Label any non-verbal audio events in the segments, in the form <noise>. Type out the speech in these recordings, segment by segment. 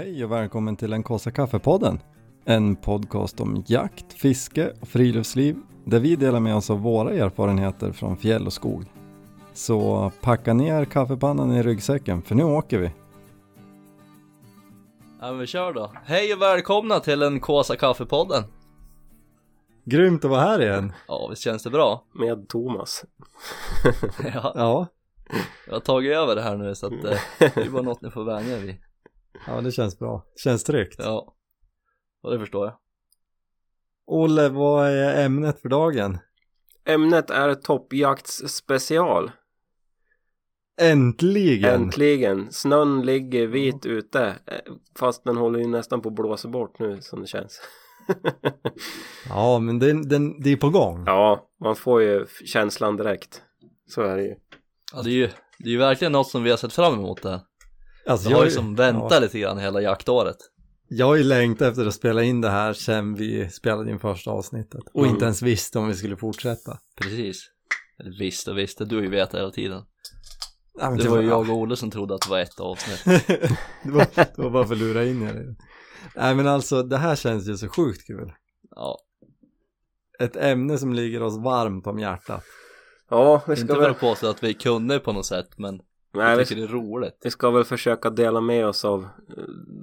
Hej och välkommen till den kaffe kaffepodden. En podcast om jakt, fiske och friluftsliv där vi delar med oss av våra erfarenheter från fjäll och skog. Så packa ner kaffepannan i ryggsäcken för nu åker vi. Ja men vi kör då. Hej och välkomna till den Kåsa kaffepodden. Grymt att vara här igen. Ja visst känns det bra? med Thomas. <laughs> Ja, Ja, jag har tagit över det här nu så att eh, det är bara något ni får vänja er vid. Ja det känns bra. Känns tryggt. Ja, och det förstår jag. Olle, vad är ämnet för dagen? Ämnet är toppjaktsspecial. Äntligen! Äntligen! Snön ligger vit ute. eh, Fast den håller ju nästan på att blåsa bort nu som det känns. <laughs> Ja, men den, den, det är på gång. ja, man får ju känslan direkt. Så är det ju. Ja, det är ju det är ju verkligen något som vi har sett fram emot det. Alltså, Vi har ju som väntat ja, lite grann hela jaktåret. Jag har ju längtat efter att spela in det här sen vi spelade in första avsnittet. Och Mm. inte ens visste om vi skulle fortsätta. Precis. Eller visst och visst, du har ju vetat hela tiden. Ja, men Det var ju jag och Olle som trodde att det var ett avsnitt. <laughs> det, var, det var bara för att lura in er. Nej men alltså det här känns ju så sjukt kul. Ja, Ett ämne som ligger oss varmt om hjärtat. Ja, vi inte ska för väl, att påstå att vi är kunniga på något sätt men nej, jag vi, tycker det är roligt. vi ska väl försöka dela med oss av eh,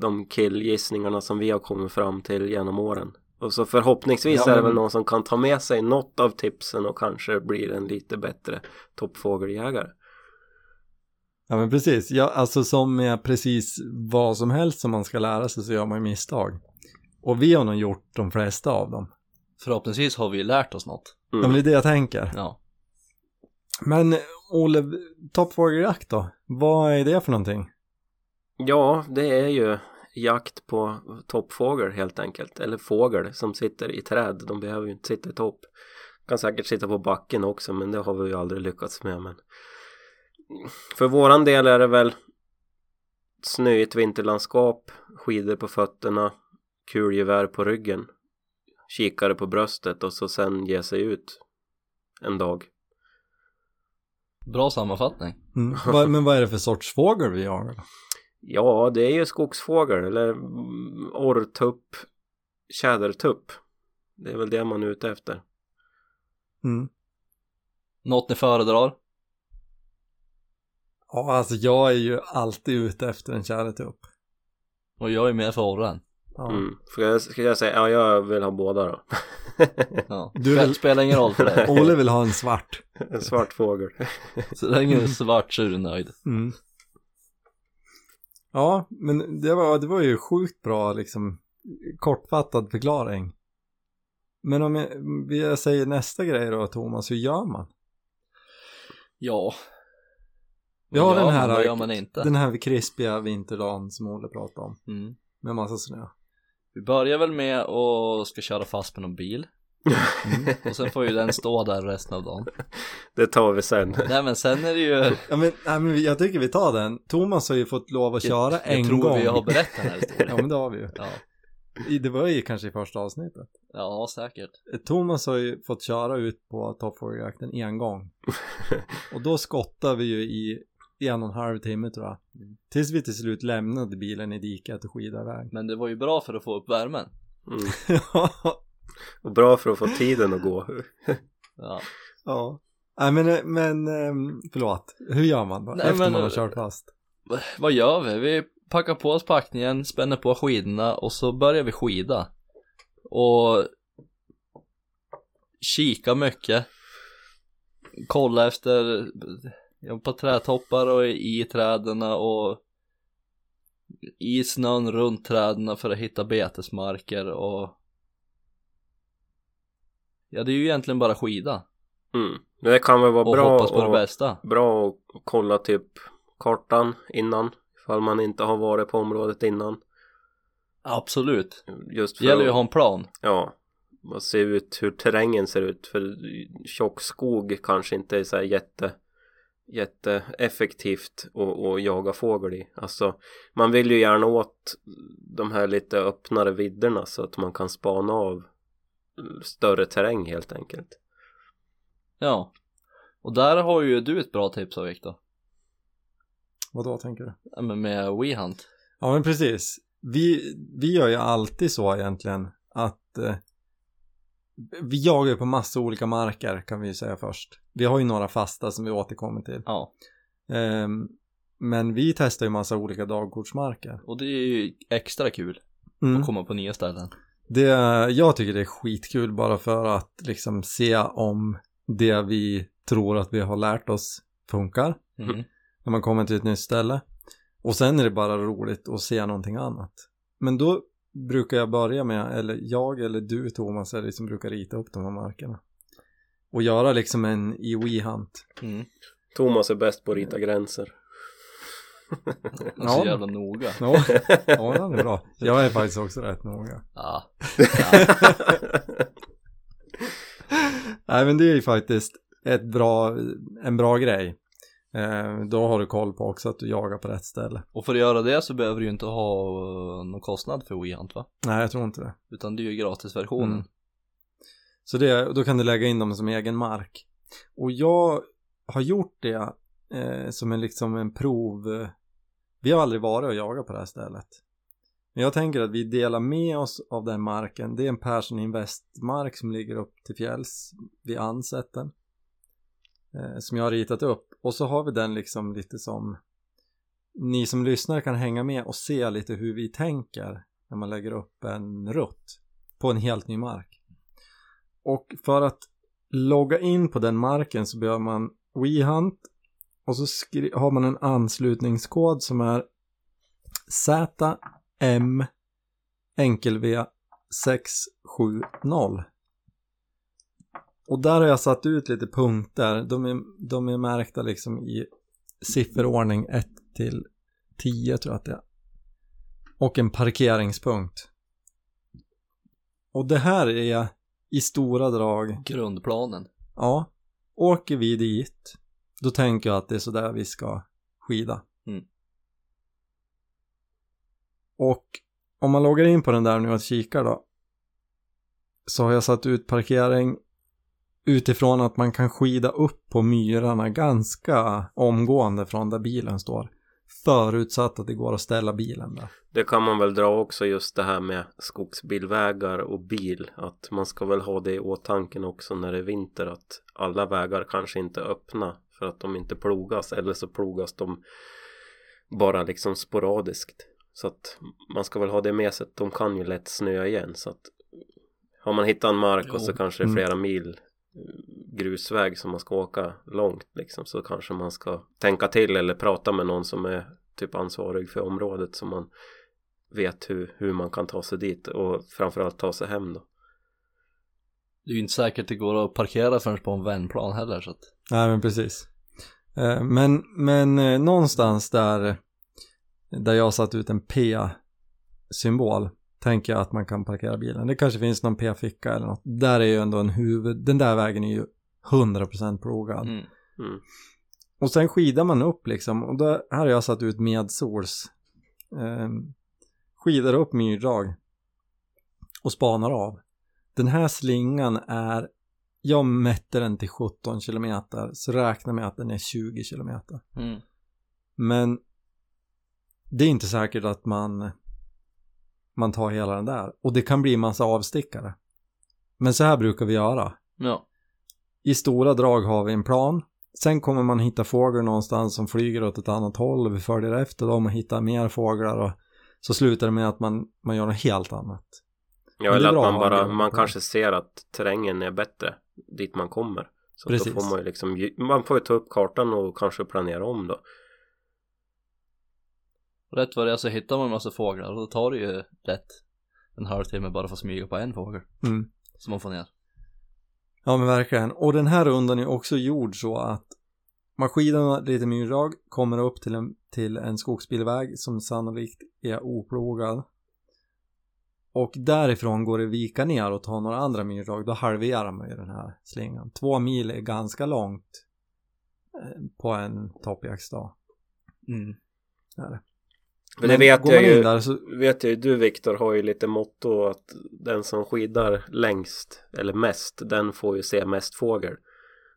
de killgissningarna som vi har kommit fram till genom åren. Och så förhoppningsvis Ja, är det men- väl någon som kan ta med sig något av tipsen och kanske blir en lite bättre toppfågeljägare. Ja men precis, ja, alltså som med precis vad som helst som man ska lära sig så gör man ju misstag. Och vi har nog gjort de flesta av dem. Förhoppningsvis har vi ju lärt oss något. Ja men det är det jag tänker. Ja. Men Olle, toppfågeljakt då? Vad är det för någonting? Ja, det är ju jakt på toppfågel helt enkelt. Eller fågel som sitter i träd. De behöver ju inte sitta i topp. Kan säkert sitta på backen också men det har vi ju aldrig lyckats med. Men... För våran del är det väl snöigt vinterlandskap, skidor på fötterna, kulgevär på ryggen, kikare på bröstet och så sen ge sig ut en dag. Bra sammanfattning. Mm. <laughs> Men vad är det för sorts fågel vi då? Ja, det är ju skogsfågel eller orrtupp, tjädertupp. Det är väl det man är ute efter. Mm. Något ni föredrar? Ja, alltså jag är ju alltid ute efter en tjädertupp. Och jag är mer för orren. Ja. Mm. Ska, jag, ska jag säga, ja jag vill ha båda då. Ja. <laughs> Du vill- spelar ingen roll för dig. <laughs> Olle vill ha en svart. en svart fågel. <laughs> Så länge du är svart så är du nöjd. Mm. Ja, men det var, det var ju sjukt bra liksom kortfattad förklaring. Men om jag, jag säger nästa grej då Thomas, hur gör man? Ja. Vi har Vad den här, man, vad gör man inte? Den här krispiga vinterdagen som Olle pratade om. Mm. Med massa snö. Vi börjar väl med att ska köra fast med någon bil. <laughs> Och sen får ju den stå där resten av dagen. det tar vi sen. Nej men sen är det ju Ja men, nej, men jag tycker vi tar den. Thomas har ju fått lov att köra jag, en jag tror gång. vi har berättat den här historien. <laughs> Ja men det har vi ju. Ja, Det var ju kanske i första avsnittet. ja säkert. Thomas har ju fått köra ut på toppfågeljakten en gång. <laughs> Och då skottade vi ju i en och en halv timme tror jag. Tills vi till slut lämnade bilen i diket och skidade iväg. Men det var ju bra för att få upp värmen. Mm. <laughs> Och bra för att få tiden att gå. <laughs> Ja. ja. Nej men, men ehm, förlåt. Hur gör man då? Nej, Efter men- man har kört fast. Vad gör vi? Vi packar på oss packningen, spänner på skidorna och så börjar vi skida. Och kika mycket. Kolla efter på trädtoppar och i träden och i snön runt träden för att hitta betesmarker och Ja det är ju egentligen bara skida Mm. Det kan väl vara och bra hoppas på det och, bästa. bra att kolla typ kartan innan. Ifall man inte har varit på området innan. Absolut. Just för Det gäller ju att ha en plan. Ja, och se ut hur terrängen ser ut för tjock skog kanske inte är så jätte jätteeffektivt att, att jaga fågel i. Alltså man vill ju gärna åt de här lite öppnare vidderna så att man kan spana av större terräng helt enkelt. Ja. Och där har ju du ett bra tips av Viktor. Vad då tänker du? Ja, men med WeHunt. Ja men precis. vi, vi gör ju alltid så egentligen att eh, vi jagar ju på massa olika marker kan vi ju säga först. Vi har ju några fasta som vi återkommer till. Ja, Ehm, men vi testar ju massa olika dagkortsmarker. och det är ju extra kul Mm. att komma på nya ställen. Det, jag tycker det är skitkul bara för att liksom se om det vi tror att vi har lärt oss funkar Mm. när man kommer till ett nytt ställe. Och sen är det bara roligt att se någonting annat. Men då brukar jag börja med, eller jag eller du Thomas är det som brukar rita upp de här markerna. Och göra liksom en IOI-hunt. Mm. Thomas är bäst på att rita gränser. Och <laughs> så jävla noga. Ja, ja den är bra. Jag är faktiskt också rätt noga. Ja. <laughs> Nej men det är ju faktiskt ett bra, en bra grej. Eh, då har du koll på också att du jagar på rätt ställe. Och för att göra det så behöver du ju inte ha uh, någon kostnad för WeHunt va? Nej jag tror inte det. Utan det är ju gratisversionen. Mm. Så det, då kan du lägga in dem som egen mark. Och jag har gjort det eh, som en liksom en prov. Eh, vi har aldrig varit och jagat på det här stället. Men jag tänker att vi delar med oss av den marken. Det är en Persson Invest-mark som ligger upp till fjälls vid Ansätten. Eh, som jag har ritat upp. Och så har vi den liksom lite som ni som lyssnar kan hänga med och se lite hur vi tänker när man lägger upp en rutt på en helt ny mark. Och för att logga in på den marken så behöver man WeHunt och så skri- har man en anslutningskod som är ZM enkel V 670. Och där har jag satt ut lite punkter. De är, de är märkta liksom i sifferordning 1 till 10 tror jag att det är. Och en parkeringspunkt. Och det här är i stora drag, Grundplanen. ja, åker vi dit, då tänker jag att det är sådär vi ska skida. Mm. Och om man loggar in på den där nu och kikar då, så har jag satt ut parkering utifrån att man kan skida upp på myrarna ganska omgående från där bilen står. Förutsatt att det går att ställa bilen där. Det kan man väl dra också just det här med skogsbilvägar och bil. Att man ska väl ha det i åtanke också när det är vinter. Att alla vägar kanske inte är öppna för att de inte plogas. Eller så plogas de bara liksom sporadiskt. Så att man ska väl ha det med sig att de kan ju lätt snöa igen. Så att har man hittat en mark och så kanske det är Mm. flera mil grusväg som man ska åka långt liksom så kanske man ska tänka till eller prata med någon som är typ ansvarig för området så man vet hur, hur man kan ta sig dit och framförallt ta sig hem då. Det är ju inte säkert det går att parkera förrän på en vändplan heller så att Nej men precis. Eh, Men, men eh, någonstans där, där jag satt ut en P-symbol tänker jag att man kan parkera bilen. Det kanske finns någon P-ficka eller något. Där är ju ändå en huvud, den där vägen är ju 100% plogad. mm. Mm. Och sen skidar man upp liksom och då, här har jag satt ut medsols. Eh, skidar upp myrdrag och spanar av. Den här slingan är, jag mätte den till 17 kilometer så räkna med att den är 20 kilometer. Mm. Men det är inte säkert att man man tar hela den där och det kan bli en massa avstickare. Men så här brukar vi göra. Ja, I stora drag har vi en plan. Sen kommer man hitta fåglar någonstans som flyger åt ett annat håll och vi följer efter dem och hittar mer fåglar och så slutar det med att man, man gör något helt annat. Ja eller att man bara, man kanske ser att terrängen är bättre dit man kommer. Så Precis. då får man ju liksom, man får ju ta upp kartan och kanske planera om då. rätt vad det är så hittar man en massa fåglar och då tar det ju rätt en halvtimme bara för att smyga på en fågel Mm. som man får ner. Ja men verkligen. Och den här rundan är också gjord så att man skidar lite myrdrag, kommer upp till en, till en skogsbilväg som sannolikt är oplogad. Och därifrån går det vika ner och ta några andra myrdrag. Då halverar man ju den här slingan. Två mil är ganska långt eh, på en toppjaktsdag. Mm. Är det. Men det vet jag ju, där så, vet jag ju, du Viktor har ju lite motto att den som skidar längst eller mest, den får ju se mest fågel.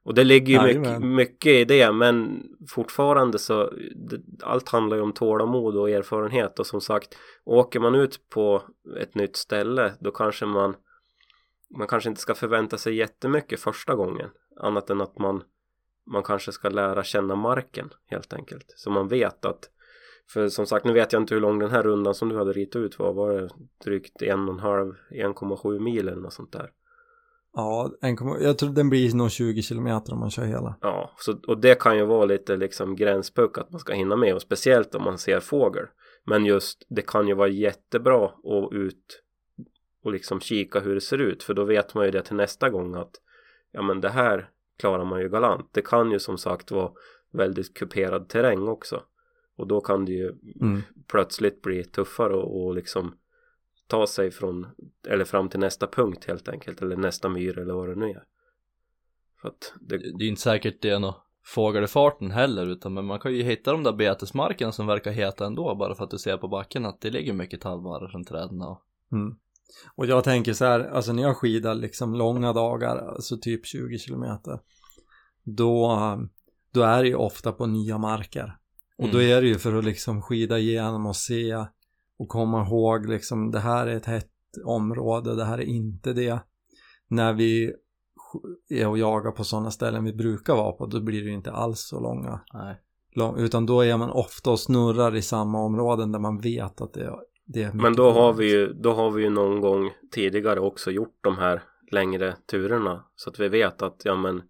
Och det ligger ju mycket, Jajamän. mycket i det men fortfarande så allt handlar ju om tålamod och erfarenhet och som sagt åker man ut på ett nytt ställe då kanske man man kanske inte ska förvänta sig jättemycket första gången annat än att man man kanske ska lära känna marken helt enkelt så man vet att för som sagt nu vet jag inte hur lång den här rundan som du hade ritat ut var var det drygt en och en halv 1,7 mil eller något sånt där Ja, en, jag tror den blir nog 20 kilometer om man kör hela. Ja, så, och det kan ju vara lite liksom gränspuck att man ska hinna med och speciellt om man ser fågel. Men just det kan ju vara jättebra att ut och liksom kika hur det ser ut för då vet man ju det till nästa gång att ja men det här klarar man ju galant. Det kan ju som sagt vara väldigt kuperad terräng också och då kan det ju Mm. plötsligt bli tuffare och, och liksom ta sig från eller fram till nästa punkt helt enkelt eller nästa myr eller vad det nu är. För att det, Det är ju inte säkert det är något fågel i farten heller utan men man kan ju hitta de där betesmarkerna som verkar heta ändå bara för att du ser på backen att det ligger mycket tallbarrar runt träden och Mm. Och jag tänker så här, alltså när jag skidar liksom långa dagar, alltså typ 20 kilometer, då, då är det ju ofta på nya marker. Och då Mm. är det ju för att liksom skida igenom och se och komma ihåg liksom det här är ett hett område, det här är inte det. När vi är och jagar på sådana ställen vi brukar vara på, då blir det ju inte alls så långa. Lång, utan då är man ofta och snurrar i samma områden där man vet att det, är- det är Men då har vi ju, då har vi ju någon gång tidigare också gjort de här längre turerna så att vi vet att ja men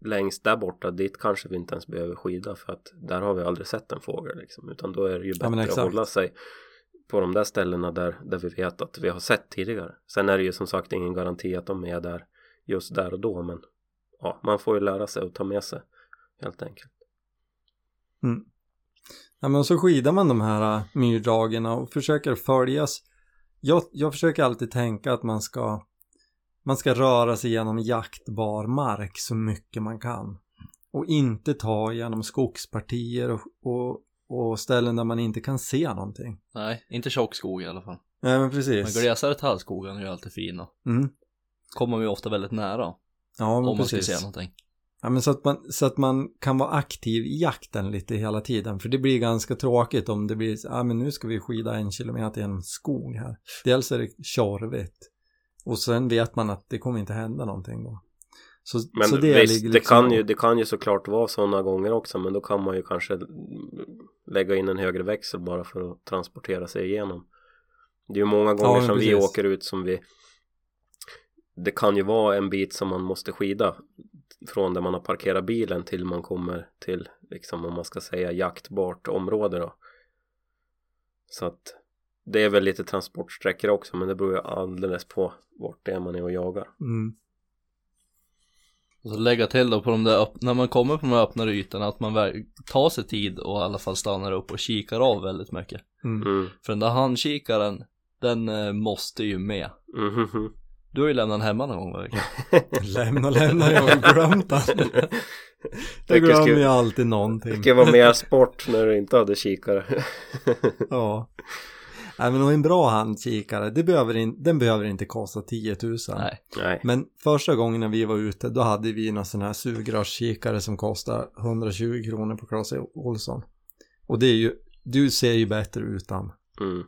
längst där borta dit kanske vi inte ens behöver skida för att där har vi aldrig sett en fågel liksom utan då är det ju Ja, bättre att exakt. hålla sig på de där ställena där, där vi vet att vi har sett tidigare. Sen är det ju som sagt ingen garanti att de är där just där och då men ja, man får ju lära sig att ta med sig helt enkelt. Mm. Ja, men så skidar man de här äh, myrdragen och försöker följas. Jag, jag försöker alltid tänka att man ska man ska röra sig genom jaktbar mark så mycket man kan. Och inte ta genom skogspartier och, och, och ställen där man inte kan se någonting. nej, inte tjock skog i alla fall. Nej men Men precis. glesare tallskogen är ju alltid fina. Mm. Kommer ju ofta väldigt nära Ja men om man ska precis. se någonting. Ja, men så, att man, så att man kan vara aktiv i jakten lite hela tiden. För det blir ganska tråkigt om det blir, ja men nu ska vi skida en kilometer genom skog här. Dels är det tjorvigt. Och sen vet man att det kommer inte hända någonting då. Så, Men så det visst, ligger det, liksom- kan ju, det kan ju såklart vara sådana gånger också men då kan man ju kanske lägga in en högre växel bara för att transportera sig igenom. Det är ju många gånger men som vi precis. åker ut som vi Det kan ju vara en bit som man måste skida från där man har parkerat bilen till man kommer till liksom om man ska säga jaktbart område då. Så att det är väl lite transportsträckor också men det beror ju alldeles på vart det är man är och jagar. Mm. Och så lägga till då på de där, när man kommer på de här öppnare ytorna att man tar sig tid och i alla fall stannar upp och kikar av väldigt mycket. Mm. Mm. För den där handkikaren, den eh, måste ju med. Mhm. Du har ju lämnat den hemma någon gång Erik. <laughs> Lämna, lämna, jag har glömt <laughs> den. Jag Det glömmer ju alltid någonting. ska vara mer sport när du inte hade kikare. Ja. <laughs> Nej men och en bra handkikare, det behöver in, den behöver inte kosta 10 000. Nej. Nej. Men första gången när vi var ute, då hade vi någon sån här sugrörskikare som kostar 120 kronor på Clas Olsson. Och det är ju, du ser ju bättre utan. Mm.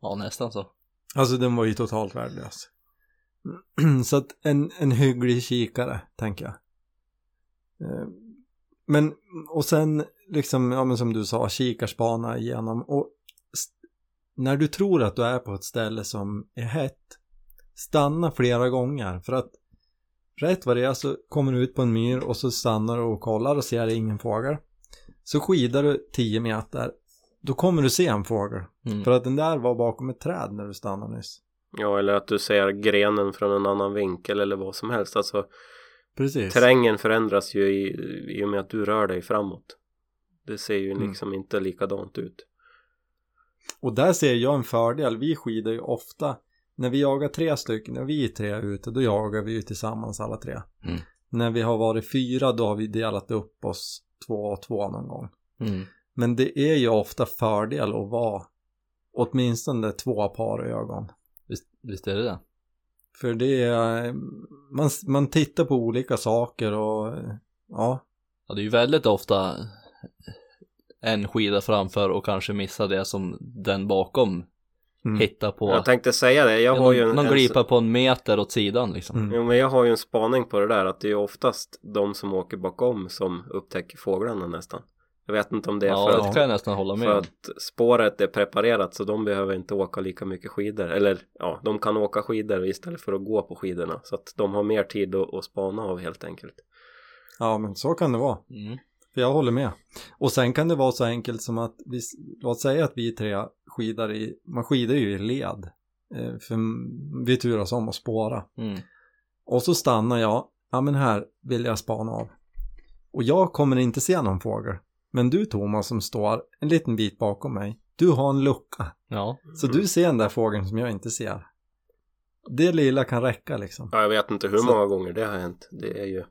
Ja, nästan så. Alltså den var ju totalt värdelös. <clears throat> Så att en, en hygglig kikare, tänker jag. Eh, Men, och sen liksom, ja men som du sa, kikarspana igenom. Och när du tror att du är på ett ställe som är hett, stanna flera gånger. För att rätt vad det är så kommer du ut på en myr och så stannar du och kollar och ser ingen fågel. Så skidar du 10 meter, då kommer du se en fågel. Mm. För att den där var bakom ett träd när du stannade nyss. Ja, eller att du ser grenen från en annan vinkel eller vad som helst. Alltså, Precis. terrängen förändras ju i, i och med att du rör dig framåt. Det ser ju Mm. liksom inte likadant ut. Och där ser jag en fördel. Vi skidar ju ofta. När vi jagar tre stycken, när vi är tre ute, då jagar vi ju tillsammans alla tre. Mm. När vi har varit fyra, då har vi delat upp oss två och två någon gång. Mm. Men det är ju ofta fördel att vara åtminstone två par ögon. Visst, visst är det det? För det är, man, man tittar på olika saker och ja, Ja, det är ju väldigt ofta en skida framför och kanske missa det som den bakom Mm. hittar på. Jag tänkte säga det, jag Ja, har ju någon, en, någon en, glipa på en meter åt sidan liksom. Mm. Jo men jag har ju en spaning på det där att det är ju oftast de som åker bakom som upptäcker fåglarna nästan. Jag vet inte om det är Ja, för, det att, kan jag nästan hålla med för att spåret är preparerat så de behöver inte åka lika mycket skidor. Eller ja, de kan åka skidor istället för att gå på skidorna. Så att de har mer tid att, att spana av helt enkelt. ja men så kan det vara. Mm. För jag håller med. Och sen kan det vara så enkelt som att, vi, låt säga att vi tre skidar i, man skidar ju i led. Eh, för vi turas om att spåra. Mm. Och så stannar jag, ja men här vill jag spana av. Och jag kommer inte se någon fågel. Men du Thomas som står en liten bit bakom mig, du har en lucka. Ja, Så du ser den där fågeln som jag inte ser. Det lilla kan räcka liksom. Ja, jag vet inte hur Så- många gånger det har hänt. Det är ju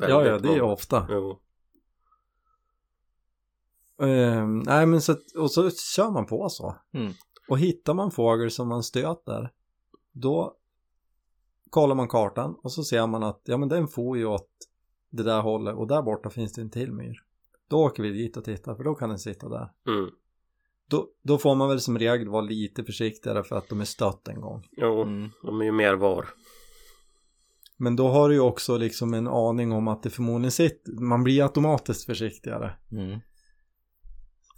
Ja, ja, det är ofta. Jo. Ehm, nej men så, och så kör man på så. Mm. Och hittar man fågel som man stöter, då kollar man kartan och så ser man att ja men den får ju åt det där hållet och där borta finns det en till myr. Då åker vi dit och tittar för då kan den sitta där. Mm. Då, då får man väl som regel vara lite försiktigare för att de är stött en gång. Jo, mm. de är ju mer var. Men då har du ju också liksom en aning om att det förmodligen sitter, man blir automatiskt försiktigare. Mm.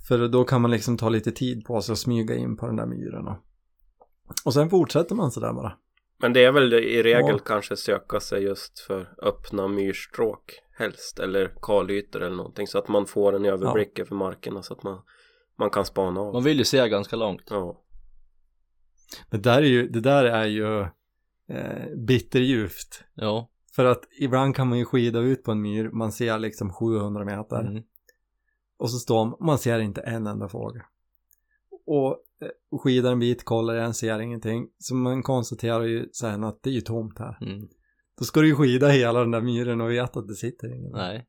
För då kan man liksom ta lite tid på sig och smyga in på den där myren. Och, sen fortsätter man sådär bara. Men det är väl i regel Ja. kanske söka sig just för öppna myrstråk helst eller kalytor eller någonting så att man får en överblick över markerna så att man, man kan spana av. Man vill ju se ganska långt. Ja, Det där är ju, det där är ju eh, bitterljuvt. Ja. För att ibland kan man ju skida ut på en myr, man ser liksom 700 meter. Mm. Och så står man, man ser inte en enda fågel. Och eh, skidar en bit, kollar igen, ser ingenting. Så man konstaterar ju sen att det är ju tomt här. Mm. Då ska du ju skida hela den där myren och veta att det sitter ingen. Nej.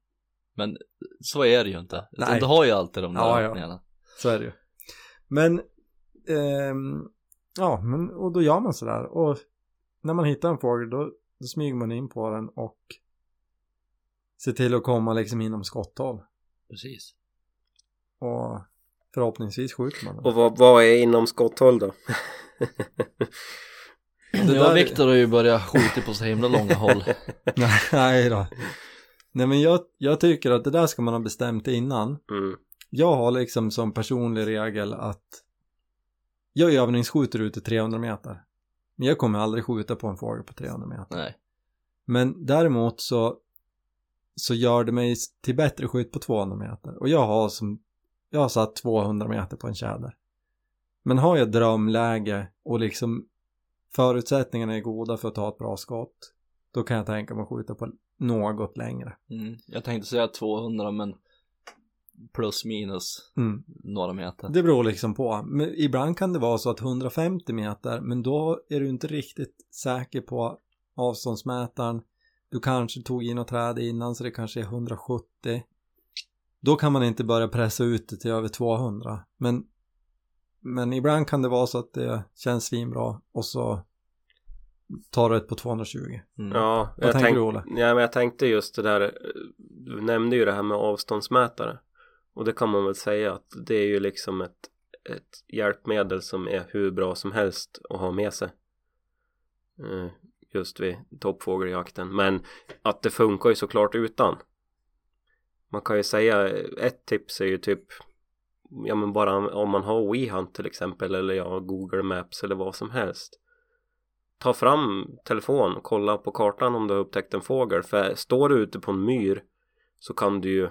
Men så är det ju inte. Utan Nej. du har ju alltid de där Ja, ja. Så är det ju. Men, ehm, ja, men och då gör man sådär. Och när man hittar en fågel då, då smyger man in på den och ser till att komma liksom inom skotthåll. Precis. Och förhoppningsvis skjuter man den. och vad, vad är inom skotthåll då? Det ja, där- Viktor har ju börjat skjuta på så himla långa håll. <laughs> Nej då. Nej men jag, jag tycker att det där ska man ha bestämt innan. Mm. Jag har liksom som personlig regel att jag övningsskjuter ut i 300 meter. Men jag kommer aldrig skjuta på en fågel på 300 meter. Nej. Men däremot så, så gör det mig till bättre skytt på 200 meter. Och jag har som, jag har satt 200 meter på en tjäder. Men har jag drömläge och liksom förutsättningarna är goda för att ta ett bra skott. Då kan jag tänka mig att skjuta på något längre. Mm. Jag tänkte säga 200 men plus minus Mm. några meter. Det beror liksom på. Men ibland kan det vara så att 150 meter, men då är du inte riktigt säker på avståndsmätaren. Du kanske tog in och träd innan så det kanske är 170. Då kan man inte börja pressa ut det till över 200. Men, men ibland kan det vara så att det känns svinbra och så tar du ett på 220. Mm. Ja, Vad tänker tänk- du, Olle? Ja, men jag tänkte just det där, eh, du nämnde ju det här med avståndsmätare. Och det kan man väl säga att det är ju liksom ett, ett hjälpmedel som är hur bra som helst att ha med sig. Eh, Just vid toppfågeljakten. Men att det funkar ju såklart utan. Man kan ju säga, ett tips är ju typ Ja men bara om man har WeHunt till exempel eller ja Google Maps eller vad som helst. Ta fram telefon och kolla på kartan om du har upptäckt en fågel för står du ute på en myr så kan du ju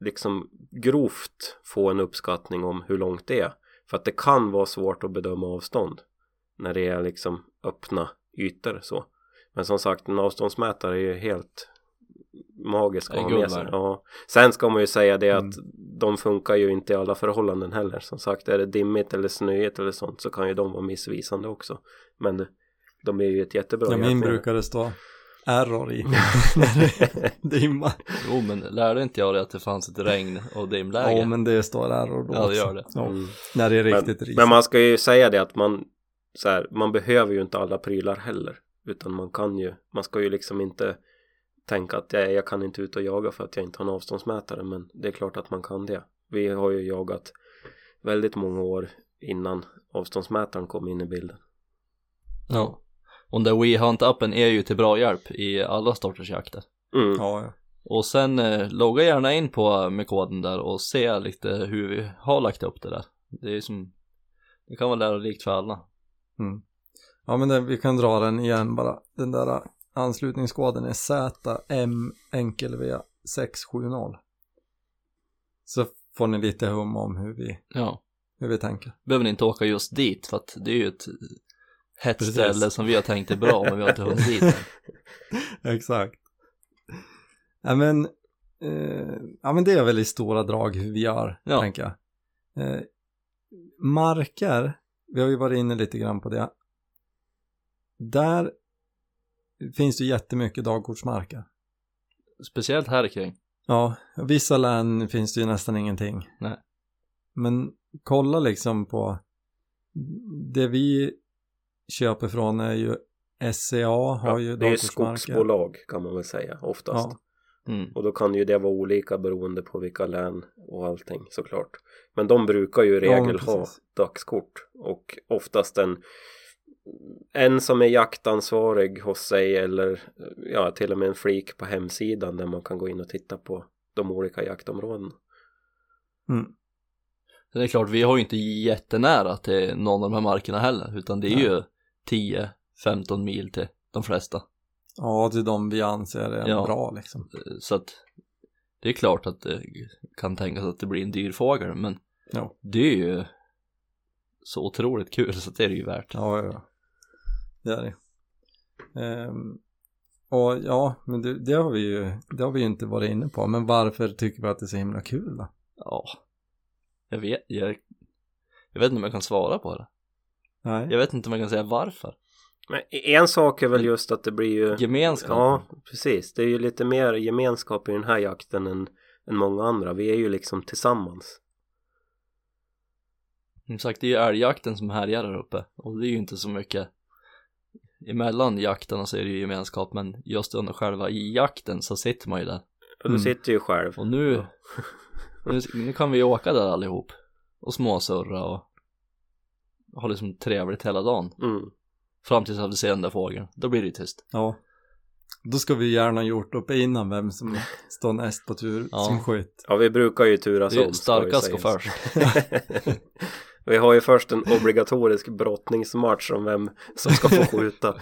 liksom grovt få en uppskattning om hur långt det är. För att det kan vara svårt att bedöma avstånd när det är liksom öppna ytor så. Men som sagt en avståndsmätare är ju helt magisk Det är att ha med sig ja. sen ska man ju säga det Mm. att de funkar ju inte i alla förhållanden heller som sagt är det dimmigt eller snöigt eller sånt så kan ju de vara missvisande också men de är ju ett jättebra Ja, min brukar det stå error i. <laughs> Dimma. Jo men lärde inte jag dig att det fanns ett regn och dimläge? Ja men det står error då Ja, det gör det. Ja. Mm. När det är riktigt men, risigt. men man ska ju säga det att man så här, man behöver ju inte alla prylar heller utan man kan ju, man ska ju liksom inte tänka att jag, jag kan inte ut och jaga för att jag inte har en avståndsmätare men det är klart att man kan det vi har ju jagat väldigt många år innan avståndsmätaren kom in i bilden Ja. Och den We Hunt-appen är ju till bra hjälp i alla sorters jakter. mm. Ja, ja. Och sen eh, logga gärna in på med koden där och se lite hur vi har lagt upp det där. Det är som, det kan vara lärorikt för alla. Mm. Ja men det, vi kan dra den igen bara. Den där anslutningskoden är ZM enkel V 670. Så får ni lite hum om hur vi, Ja. hur vi tänker. Behöver ni inte åka just dit för att det är ju ett hett Precis. ställe som vi har tänkt är bra men vi har inte hunnit dit än. <laughs> Exakt. Ja men, eh, ja men det är väl i stora drag hur vi gör, Ja. tänker jag. Eh, marker, vi har ju varit inne lite grann på det. Där finns det jättemycket dagkortsmarker. Speciellt här kring. Ja, i vissa län finns det ju nästan ingenting. Nej. Men kolla liksom på det vi köper från är ju SCA har ja, ju det är skogsbolag kan man väl säga oftast Ja. Mm. och då kan ju det vara olika beroende på vilka län och allting såklart men de brukar ju i Ja, regel ha precis. dagskort och oftast en en som är jaktansvarig hos sig eller ja till och med en flik på hemsidan där man kan gå in och titta på de olika jaktområdena Mm. Sen är det klart, vi har ju inte jättenära till någon av de här markerna heller utan det är ju 10-15 mil till de flesta. Ja, till de vi anser är Ja. bra liksom. Så att det är klart att det kan tänkas att det blir en dyr fågel men Ja. det är ju så otroligt kul så det är det ju värt. Ja, ja, ja. Det är det. Ehm, och ja, men det, det har vi ju, det har vi ju inte varit inne på. Men varför tycker vi att det är så himla kul då? Ja, jag vet, jag, jag vet inte om jag kan svara på det. Nej. Jag vet inte om jag kan säga varför. men en sak är väl just att det blir ju Gemenskap. Ja, precis. Det är ju lite mer gemenskap i den här jakten än, än många andra. Vi är ju liksom tillsammans. Som sagt, det är ju älgjakten som härjar där uppe och det är ju inte så mycket emellan jakterna så är det ju gemenskap men just under själva i jakten så sitter man ju där Och du Mm. sitter ju själv. och nu, <laughs> nu, nu kan vi åka där allihop och småsurra och ha liksom trevligt hela dagen Mm. fram tills att vi ser den där fågeln, då blir det ju tyst Ja. Då ska vi gärna gjort upp innan vem som står näst på tur Ja. sin skytt. Ja, vi brukar ju turas om. starkast gå sägas. först <laughs> <laughs> vi har ju först en obligatorisk brottningsmatch om vem som ska få skjuta.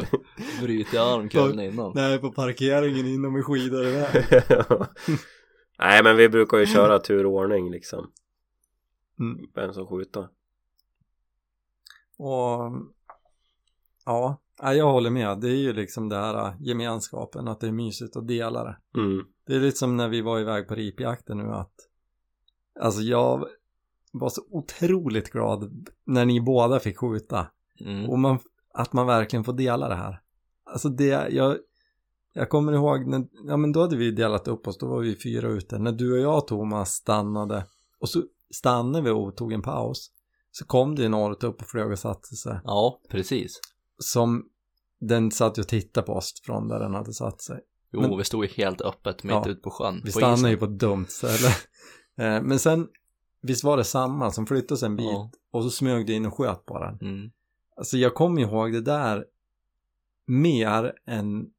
<laughs> bryter jag arm kvällen innan Nej, på parkeringen innan vi skidar iväg. <laughs> Nej, men vi brukar ju köra turordning liksom. Mm. Vem som skjuter. Och ja, ja, jag håller med. Det är ju liksom det här äh, gemenskapen, att det är mysigt att dela det. Mm. Det är lite som när vi var iväg på ripjakten nu att Alltså jag var så otroligt glad när ni båda fick skjuta mm. och man, att man verkligen får dela det här. Alltså det, jag, jag kommer ihåg när, ja men då hade vi delat upp oss, då var vi fyra ute. När du och jag Thomas stannade och så stannade vi och tog en paus så kom det en orret upp och flög och satte sig ja, precis som den satt ju och tittade på oss från där den hade satt sig. jo, Men- vi stod ju helt öppet mitt Ja, ute på sjön Vi på stannade ju på ett dumt ställe. <laughs> Eh, Men sen, visst var det samma som flyttade sig en bit Ja. och så smög det in och sköt på den. mm. Alltså jag kommer ihåg det där mer än,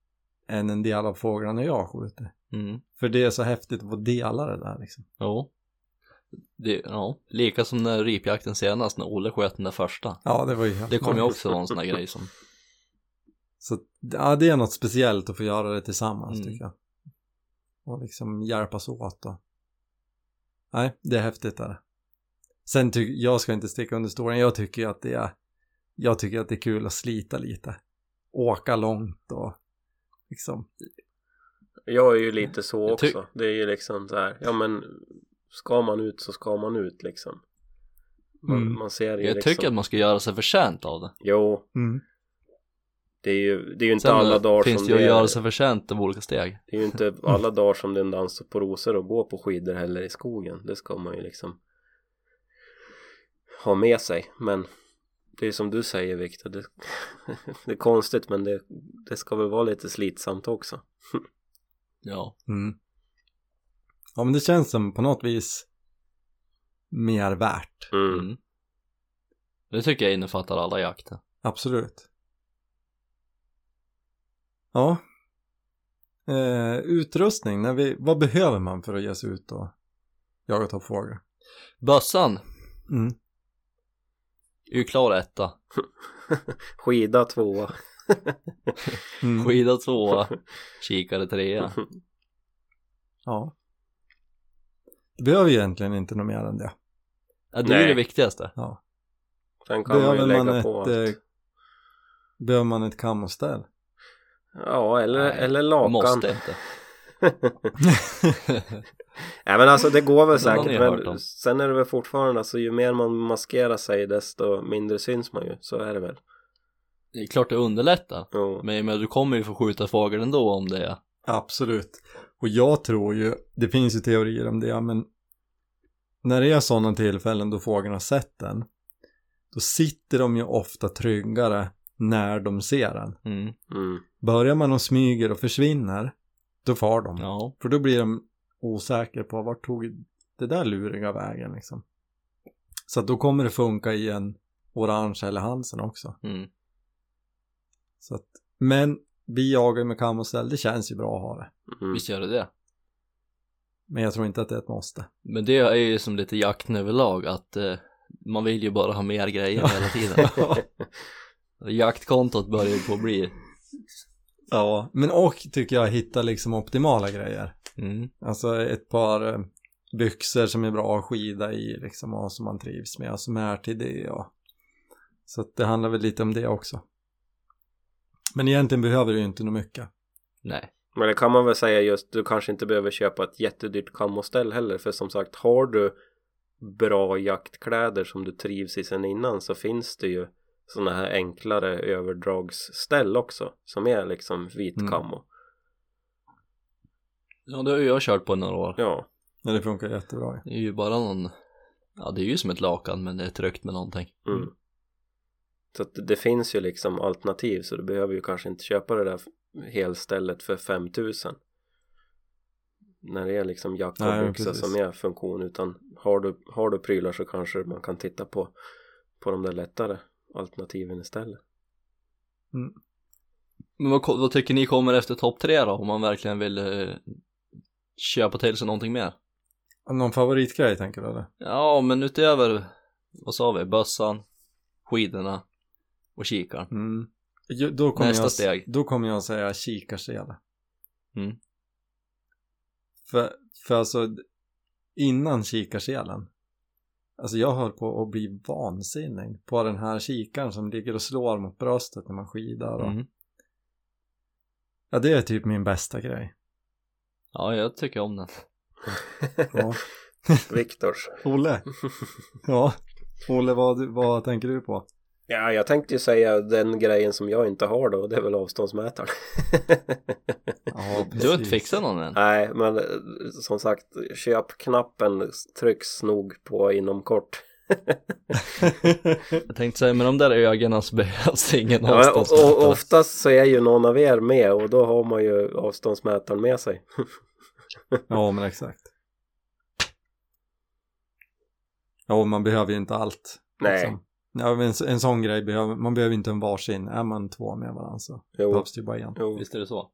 än en del av fåglarna jag skjuter. Mm. För det är så häftigt att få dela det där liksom. Jo. Det, ja, lika som när ripjakten senast när Olle sköt den där första. Ja, det var ju helt Det kommer ju också vara en sån här grej som, <laughs> Så ja, det är något speciellt att få göra det tillsammans Mm. tycker jag. Och liksom hjälpas åt och... Nej, det är häftigt där. Sen tycker jag ska inte sticka under stolen. Jag tycker att det är... Jag tycker att det är kul att slita lite. Åka långt och liksom... Jag är ju lite så också. Det är ju liksom så här, ja men ska man ut så ska man ut liksom. Man, Mm. man ser ju jag liksom. tycker att man ska göra sig förtjänt av det. Jo, Mm. Det är ju, det är ju inte Sen alla dagar finns som det ju att göra sig förtjänt av olika steg. det är ju inte <laughs> alla dagar som det är en dans på rosor och gå på skidor heller i skogen. Det ska man ju liksom ha med sig. Men det är som du säger Viktor, det, <laughs> det är konstigt men det, det ska väl vara lite slitsamt också. <laughs> Ja. Mm. Ja men det känns som på något vis mer värt. Mm. Mm. Det tycker jag innefattar alla jakter. Absolut. Ja. Eh, utrustning, när vi, vad behöver man för att ge sig ut och jaga toppfågel? Bössan Mm. är ju klar etta. <laughs> Skida tvåa. <laughs> Mm. Skida tvåa, <laughs> kikare trea. Ja. Du behöver egentligen inte något mer än det. Ja, det är det viktigaste. Ja. Sen kan man ju Behöver lägga man, på ett, allt. eh, behöver man ett kammoställ? Ja, eller, Nej, eller lakan. Måste inte. <laughs> Nej men alltså det går väl säkert men sen är det väl fortfarande alltså ju mer man maskerar sig desto mindre syns man ju. Så är det väl. Det är klart det underlättar. Jo. Men, men du kommer ju få skjuta fågel ändå om det är. Absolut. Och jag tror ju, det finns ju teorier om det, men när det är sådana tillfällen då fågeln har sett den, då sitter de ju ofta tryggare när de ser den. Mm. Mm. Börjar man och smyger och försvinner, då far de. Ja. För då blir de osäkra på vart tog det där luriga vägen liksom. Så att då kommer det funka i en orange eller Hansen också. Mm. Så att, men vi jagar med kammoställ, det känns ju bra att ha det. Mm. Visst gör det det. Men jag tror inte att det är ett måste. Men det är ju som lite jakten överlag att eh, man vill ju bara ha mer grejer hela tiden. <laughs> <laughs> Jaktkontot börjar ju på att bli Ja, men och tycker jag hitta liksom optimala grejer. mm. Alltså ett par eh, byxor som är bra att skida i liksom och som man trivs med och som är till det och så att det handlar väl lite om det också. Men egentligen behöver du ju inte något mycket. Nej. Men det kan man väl säga just, du kanske inte behöver köpa ett jättedyrt kammoställ heller för som sagt har du bra jaktkläder som du trivs i sen innan så finns det ju sådana här enklare överdragsställ också som är liksom vit Mm. kammo. Ja det har jag kört på i några år. Ja, Ja, det funkar jättebra. Det är ju bara någon Ja det är ju som ett lakan men det är tryckt med någonting. mm. Så att det finns ju liksom alternativ så du behöver ju kanske inte köpa det där helstället för 5000 när det är liksom jacka Nej, och byxa som är funktion utan har du, har du prylar så kanske man kan titta på på de där lättare alternativen istället. Men vad, vad tycker ni kommer efter topp tre då om man verkligen vill eh, köpa till sig någonting mer? Någon favoritgrej tänker du eller? Ja men utöver vad sa vi? Bössan, skidorna och kikaren. Mm. Jo, Då kommer Nästa jag, steg. Då kommer jag säga kikarsele. Mm. För, för alltså innan kikarselen Alltså jag höll på att bli vansinnig på den här kikaren som ligger och slår mot bröstet när man skidar och, Mm. Ja det är typ min bästa grej Ja jag tycker om den. Ja <laughs> Viktors. Olle <laughs> Ja Olle vad, vad tänker du på? Ja, jag tänkte ju säga den grejen som jag inte har då, det är väl avståndsmätaren. Ja, <laughs> Du har inte fixat någon än? Nej, men eh, som sagt, köpknappen trycks nog på inom kort. Jag tänkte säga med de där ögonen så behövs det ingen Ja, och, och, avståndsmätare. oftast så är ju någon av er med och då har man ju avståndsmätaren med sig. <laughs> Ja men exakt Ja man behöver ju inte allt Nej, liksom. Ja men en, en sån grej behöver, man behöver inte en varsin Är man två med varandra så jo, behövs det ju bara en jo. Visst är det så?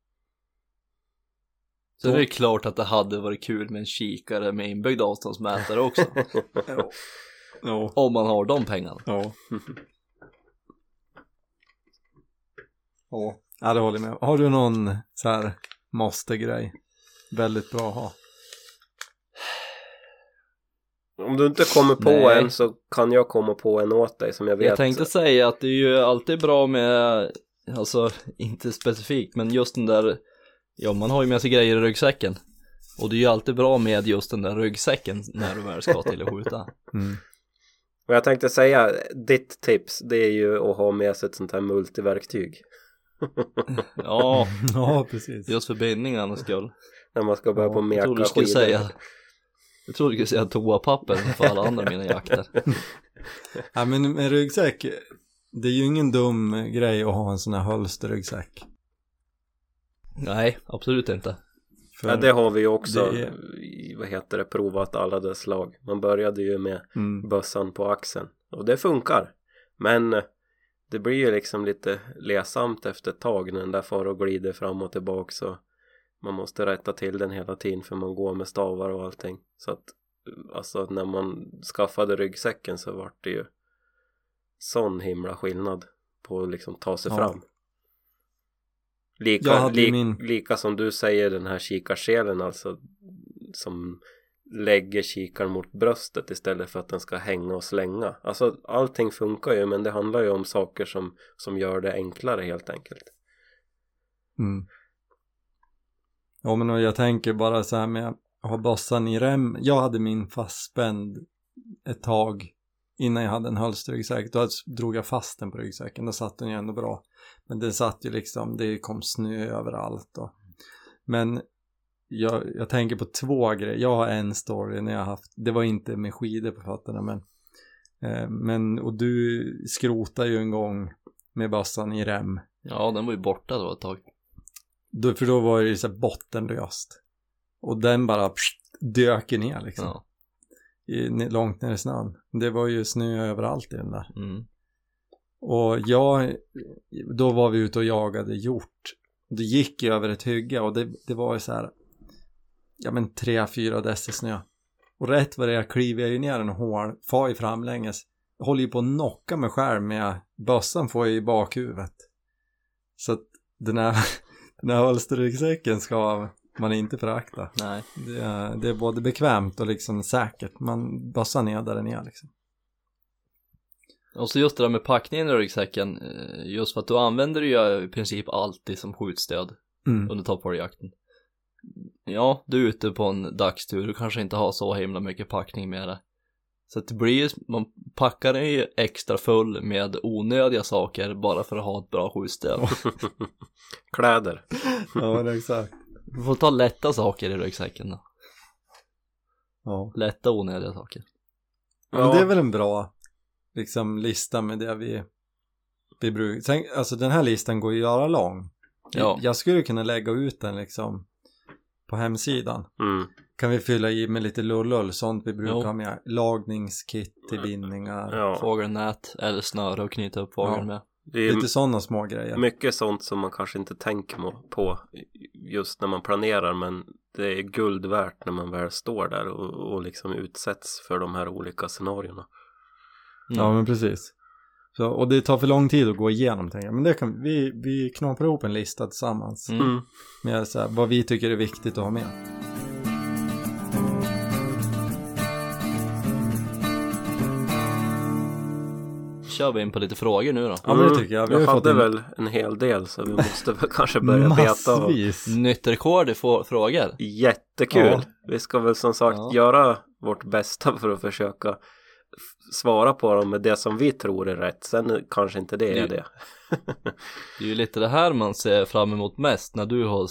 Så det är klart att det hade varit kul med en kikare med inbyggd avståndsmätare också. <laughs> Ja Ja om man har de pengarna. Ja <laughs> Ja, ja det håller jag med Har du någon så här måste-grej? Väldigt bra att ha Om du inte kommer på Nej. en så kan jag komma på en åt dig som jag vet. Jag tänkte säga att det är ju alltid bra med, alltså inte specifikt, men just den där, ja man har ju med sig grejer i ryggsäcken. Och det är ju alltid bra med just den där ryggsäcken när du väl ska till att skjuta. <laughs> mm. Och jag tänkte säga, ditt tips det är ju att ha med sig ett sånt här multiverktyg. <laughs> Ja, <laughs> Ja, precis just för bindningarnas skull. När man ska börja Ja, på Jag meka trodde du skulle skidor. säga, jag trodde du skulle säga toapapper för alla andra mina <laughs> jakter. Ja men med ryggsäck det är ju ingen dum grej att ha en sån här hölsterryggsäck. Nej, absolut inte. För, Ja, det har vi ju också, det vad heter det, provat alla dess slag. Man började ju med mm, bössan på axeln och det funkar. Men eh, det blir ju liksom lite lesamt efter ett tag när den där far och glider fram och tillbaka så man måste rätta till den hela tiden för man går med stavar och allting. Så att alltså när man skaffade ryggsäcken så vart det ju sån himla skillnad på att liksom ta sig Ja. fram. Lika, li, min- lika som du säger den här kikarselen alltså som lägger kikaren mot bröstet istället för att den ska hänga och slänga. Alltså allting funkar ju men det handlar ju om saker som, som gör det enklare helt enkelt. mm. Ja men jag tänker bara så här med att ha bössan i rem. Jag hade min fastspänd ett tag innan jag hade en hölsterryggsäck. Då drog jag fast den på ryggsäcken. Då satt den ju ändå bra. Men det satt ju liksom, det kom snö överallt och. Men jag, jag tänker på två grejer. Jag har en story när jag haft, det var inte med skidor på fötterna men eh, men och du skrotade ju en gång med bössan i rem. Ja, den var ju borta då ett tag. Då, för då var det så här bottenlöst. Och den bara pst, dök ner liksom. Ja. I, långt ner i snön. Det var ju snö överallt i den där. Mm. Och jag, då var vi ute och jagade hjort. Det gick ju över ett hygge och det, det var ju så här, ja men tre, fyra deci snö. Och rätt vad det är kliver jag ju ner en hål, far ju framlänges. Jag håller ju på att knocka mig själv med bössan får jag i bakhuvudet. Så att den här, den här hölsterryggsäcken ska man inte förakta. Nej. Det är, det är både bekvämt och liksom säkert. Man bössan är där den är liksom. Och så just det där med packningen i ryggsäcken, eh, just för att du använder ju i princip alltid som skjutstöd Mm. under toppvargjakten. Ja, du är ute på en dagstur, du kanske inte har så himla mycket packning med det. Så det blir ju, man packar den ju extra full med onödiga saker bara för att ha ett bra skjutstöd. <laughs> Kläder. Ja, men exakt. Du får ta lätta saker i ryggsäcken då. Ja. Lätta onödiga saker. Men det är väl en bra liksom lista med det vi, vi brukar. Sen, alltså den här listan går ju att göra lång. Ja. Jag skulle kunna lägga ut den liksom på hemsidan. Mm. Kan vi fylla i med lite lullull, sånt vi brukar Jo. ha med. Lagningskit till bindningar. Ja. Fågelnät eller snöre och knyta upp fågeln Ja. med. Det är Lite sådana små grejer. mycket sånt som man kanske inte tänker på just när man planerar men det är guld värt när man väl står där och, och liksom utsätts för de här olika scenarierna. Mm. Ja men precis. Så, och det tar för lång tid att gå igenom tänker jag. Men det kan vi, vi knåpar ihop en lista tillsammans. Mm. Mm. Med så här, vad vi tycker är viktigt att ha med. Kör vi in på lite frågor nu då. Ja men det tycker jag. Vi har jag hade en väl en hel del så vi måste väl <laughs> kanske börja beta av. Nytt rekord i frågor. Jättekul! Ja. Vi ska väl som sagt Ja. göra vårt bästa för att försöka svara på dem med det som vi tror är rätt. Sen kanske inte det är Det- det. <laughs> Det är ju lite det här man ser fram emot mest när du har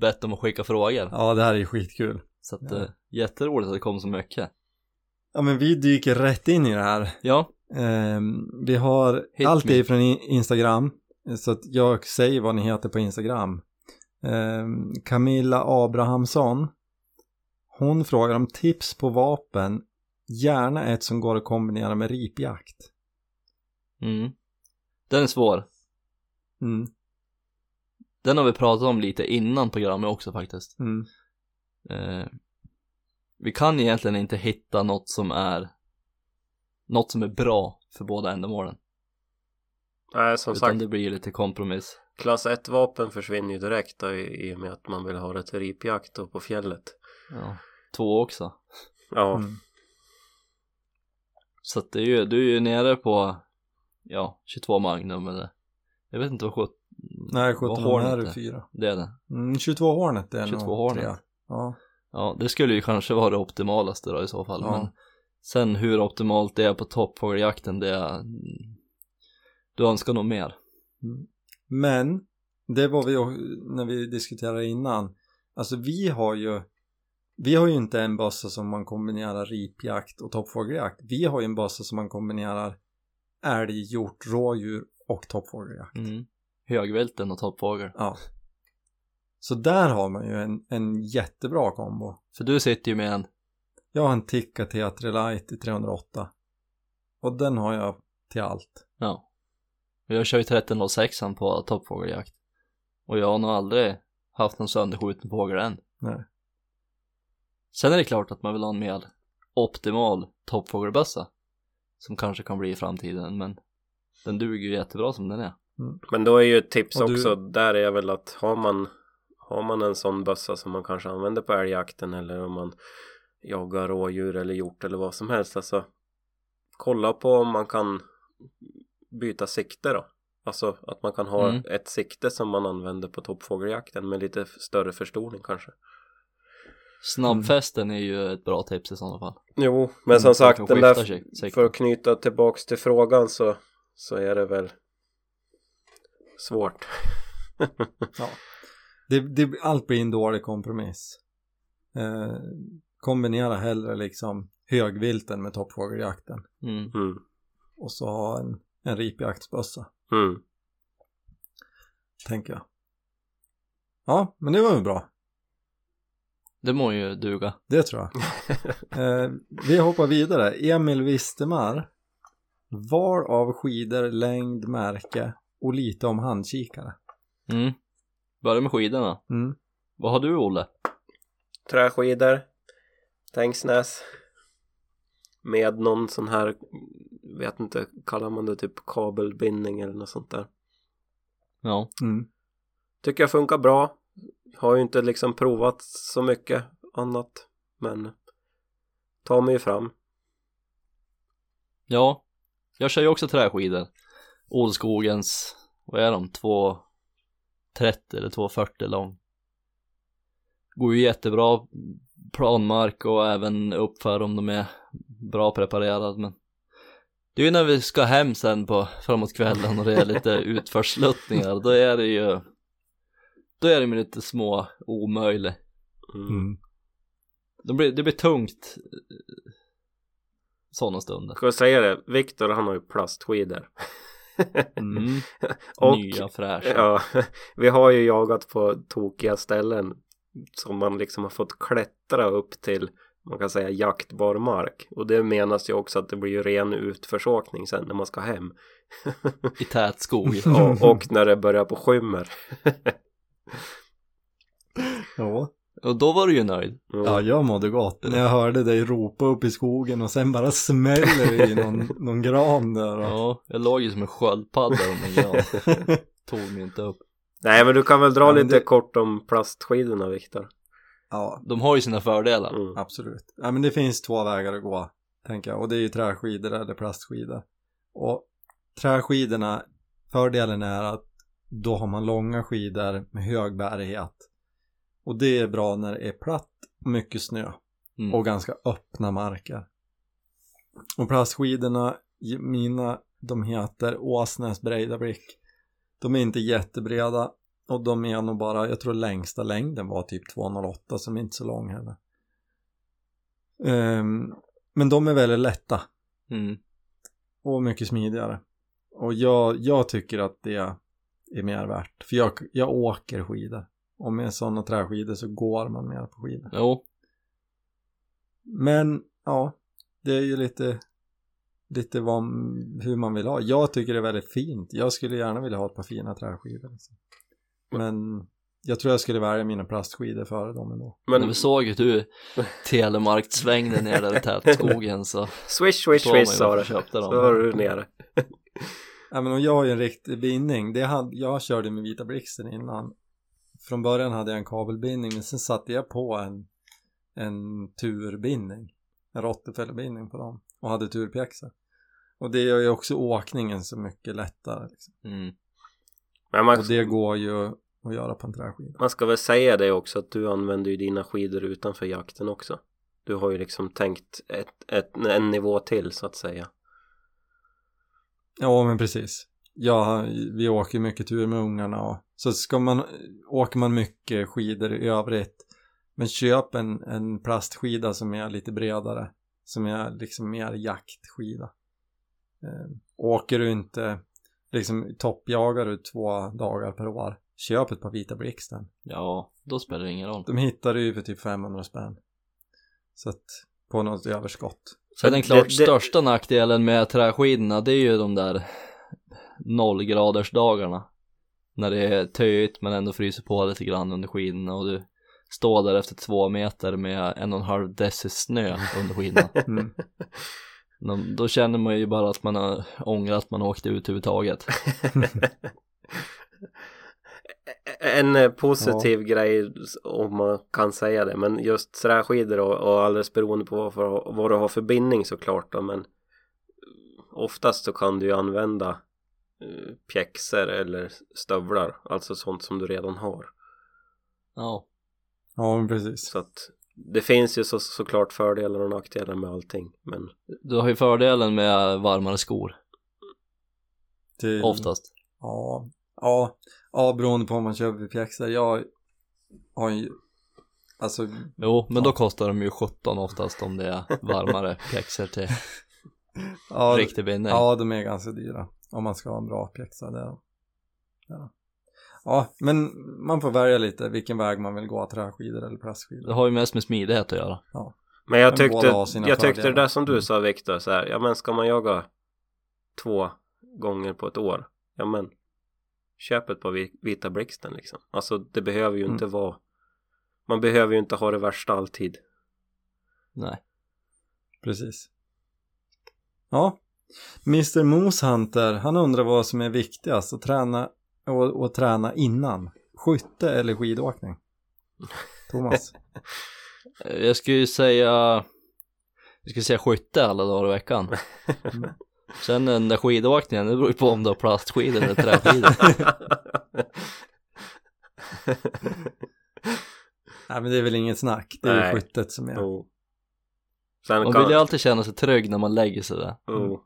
bett om att skicka frågor. Ja det här är ju skitkul. Så att Ja. eh, jätteroligt att det kom så mycket. Ja men vi dyker rätt in i det här. Ja, Ehm, vi har Hit allt är från Instagram. Så att jag säger vad ni heter på Instagram. Ehm, Camilla Abrahamsson. Hon frågar om tips på vapen. Gärna ett som går att kombinera med ripjakt. mm. Den är svår. Mm, Den har vi pratat om lite innan programmet också faktiskt. mm, Eh, vi kan egentligen inte hitta något som är något som är bra för båda ändamålen. Nej, som Utan sagt, det blir lite kompromiss. klass 1-vapen försvinner ju direkt då, i, i och med att man vill ha det till ripjakt och på fjället. Ja, två också. Ja, mm. Så att det är ju, du är ju nere på ja, 22 Magnum eller jag vet inte vad sjut... Nej, vad 17 Hornet är är. fyra. Det är det. Mm, 22 Hornet är 22 nog Hornet. trea. Ja. Ja, det skulle ju kanske vara det optimalaste då i så fall. Ja. Men sen hur optimalt det är på toppfågeljakten, det är... Du önskar nog mer. Men det var vi när vi diskuterade innan. Alltså vi har ju vi har ju inte en bössa som man kombinerar ripjakt och toppfågeljakt. Vi har ju en bössa som man kombinerar älg, hjort, rådjur och toppfågeljakt. Mm. Högvilten och toppfågel. Ja. Så där har man ju en, en jättebra kombo. För du sitter ju med en, Jag har en Tikka T3 Lite i 308. Och den har jag till allt. ja. Jag kör ju 1306 på toppfågeljakt. Och jag har nog aldrig haft någon sönderskjuten fågel än. Nej. Sen är det klart att man vill ha en mer optimal toppfågelbössa. Som kanske kan bli i framtiden men den duger ju jättebra som den är. Men då är ju ett tips Och du- också där är väl att har man har man en sån bössa som man kanske använder på älgjakten eller om man jagar rådjur eller hjort eller vad som helst alltså kolla på om man kan byta sikte då alltså att man kan ha Mm. ett sikte som man använder på toppfågeljakten med lite större förstoring kanske Snabbfästen är ju ett bra tips i sådana fall. jo men som man sagt den där sig- för att knyta tillbaks till frågan så så är det väl svårt Ja. Det, det, allt blir en dålig kompromiss. Eh, kombinera hellre liksom högvilten med toppfågeljakten. Mm. mm. Och så ha en, en ripjaktsbössa, Mm. tänker jag. Ja, men det var väl bra. Det må ju duga. Det tror jag. <laughs> Eh, vi hoppar vidare. Emil Vistemar. Val av skidor, längd, märke och lite om handkikare. Mm. Börja med skidorna. Mm. Vad har du Olle? träskidor Tängsnäs med någon sån här vet inte, kallar man det typ kabelbindning eller något sånt där Ja. Mm. tycker jag funkar bra har ju inte liksom provat så mycket annat men tar mig ju fram Ja. Jag kör ju också träskidor. Olskogens, vad är de? 2.30 eller 2.40 lång. Går ju jättebra planmark och även uppför om de är bra preparerade men det är ju när vi ska hem sen på framåt kvällen och det är lite <laughs> utförsluttningar då är det ju då är det med lite små omöjligt mm. Mm. det blir, det blir tungt eh, sådana stunder. Ska jag säga det, Viktor han har ju plastskidor. Mm. <laughs> och nya fräscha. Ja, <laughs> vi har ju jagat på tokiga ställen som man liksom har fått klättra upp till man kan säga jaktbar mark och det menas ju också att det blir ju ren utförsåkning sen när man ska hem. <laughs> I tät skog. Och, och när det börjar på skymmer Ja. och då var du ju nöjd ja, jag mådde gott när jag hörde dig ropa upp i skogen och sen bara smäller det i någon, <laughs> någon gran där. Ja jag låg ju som en sköldpadda under en gran <laughs> tog mig inte upp Nej men du kan väl dra Ja, men lite det- kort om plastskidorna Viktor ja, de har ju sina fördelar mm. absolut. Ja, men det finns två vägar att gå, tänker jag. Och det är ju träskidor eller plastskidor. Och träskidorna, fördelen är att då har man långa skidor med hög bärighet. Och det är bra när det är platt, mycket snö mm. och ganska öppna marker. Och plastskidorna, mina, de heter Åsnäs Breidablick. De är inte jättebreda och de är nog bara, jag tror längsta längden var typ 208 som är inte så lång heller. Ehm, men de är väldigt lätta Mm. och mycket smidigare. Och jag, jag tycker att det är mer värt. För jag, jag åker skidor. Och med sådana träskidor så går man mer på skidor. jo Men ja, det är ju lite, lite vad, hur man vill ha. Jag tycker det är väldigt fint. Jag skulle gärna vilja ha ett par fina träskidor. Liksom. Men jag tror jag skulle välja mina plastskidor före dem ändå. när Men vi såg hur du telemarkt svängde ner där i tätskogen så <laughs> swish swish ju swish sa dem. Så var du nere <laughs> Ja, men jag har ju en riktig bindning. Det hade, jag körde med Vita Blixten innan. Från början hade jag en kabelbindning men sen satte jag på en, en turbindning. En Rottefellerbindning på dem. Och hade turpjäxor. Och det gör ju också åkningen så mycket lättare. Liksom. Mm. Men man, Och det går ju att göra på en träskida. man ska väl säga det också att du använder ju dina skidor utanför jakten också Du har ju liksom tänkt ett, ett, en nivå till så att säga Ja men precis. Ja, vi åker mycket tur med ungarna och så ska man, åker man mycket skidor i övrigt. Men köp en, en plastskida som är lite bredare. Som är liksom mer jaktskida. Eh, åker du inte, liksom toppjagar du två dagar per år, köp ett par vita blixten. Ja, då spelar det ingen roll. De hittar du ju för typ 500 spänn. Så att, på något överskott. Sen den klart det- största nackdelen med träskidorna det är ju de där nollgradersdagarna. När det är töjigt men ändå fryser på lite grann under skidorna och du står där efter två meter med en och en halv deci snö under skidorna. <laughs> Mm. Då- Då känner man ju bara att man har ångrat att man åkte ut överhuvudtaget. <laughs> En eh, positiv grej om man kan säga det men just träskidor och, och alldeles beroende på vad, för, vad du har för bindning såklart då men oftast så kan du ju använda eh, pjäxor eller stövlar alltså sånt som du redan har. Ja, Ja, men precis. så att det finns ju så, såklart fördelar och nackdelar med allting men du har ju fördelen med varmare skor. Till, oftast. Ja, ja, ja, beroende på om man köper pjäxor. Jag har ju, alltså, Jo, men då kostar de ju 17 oftast om det är varmare <laughs> pjäxor till ja, riktig bindning. ja, de är ganska dyra. Om man ska ha en bra pjäxa. Det. Ja. ja, men man får välja lite vilken väg man vill gå, träskidor eller Det plastskidor. har ju mest med smidighet att göra. Men jag Men tyckte, jag tyckte det där som du Mm. sa Viktor så här, ja men ska man jaga två gånger på ett år, ja men köp ett par vi- vita blixten liksom. Alltså det behöver ju Mm. inte vara, man behöver ju inte ha det värsta alltid. Nej. Precis. Ja, Mr Moosehunter, han undrar vad som är viktigast att träna och, och träna innan. Skytte eller skidåkning? <laughs> Thomas? Jag skulle ju säga Jag skulle säga skytte alla dagar i veckan. <laughs> Sen den där skidåkningen, det beror ju på om du har plastskidor eller träskidor <laughs> Nej men det är väl inget snack, det är Nej. skyttet som är. Jo. Sen Man kan, vill ju alltid känna sig trygg när man lägger sig där jo.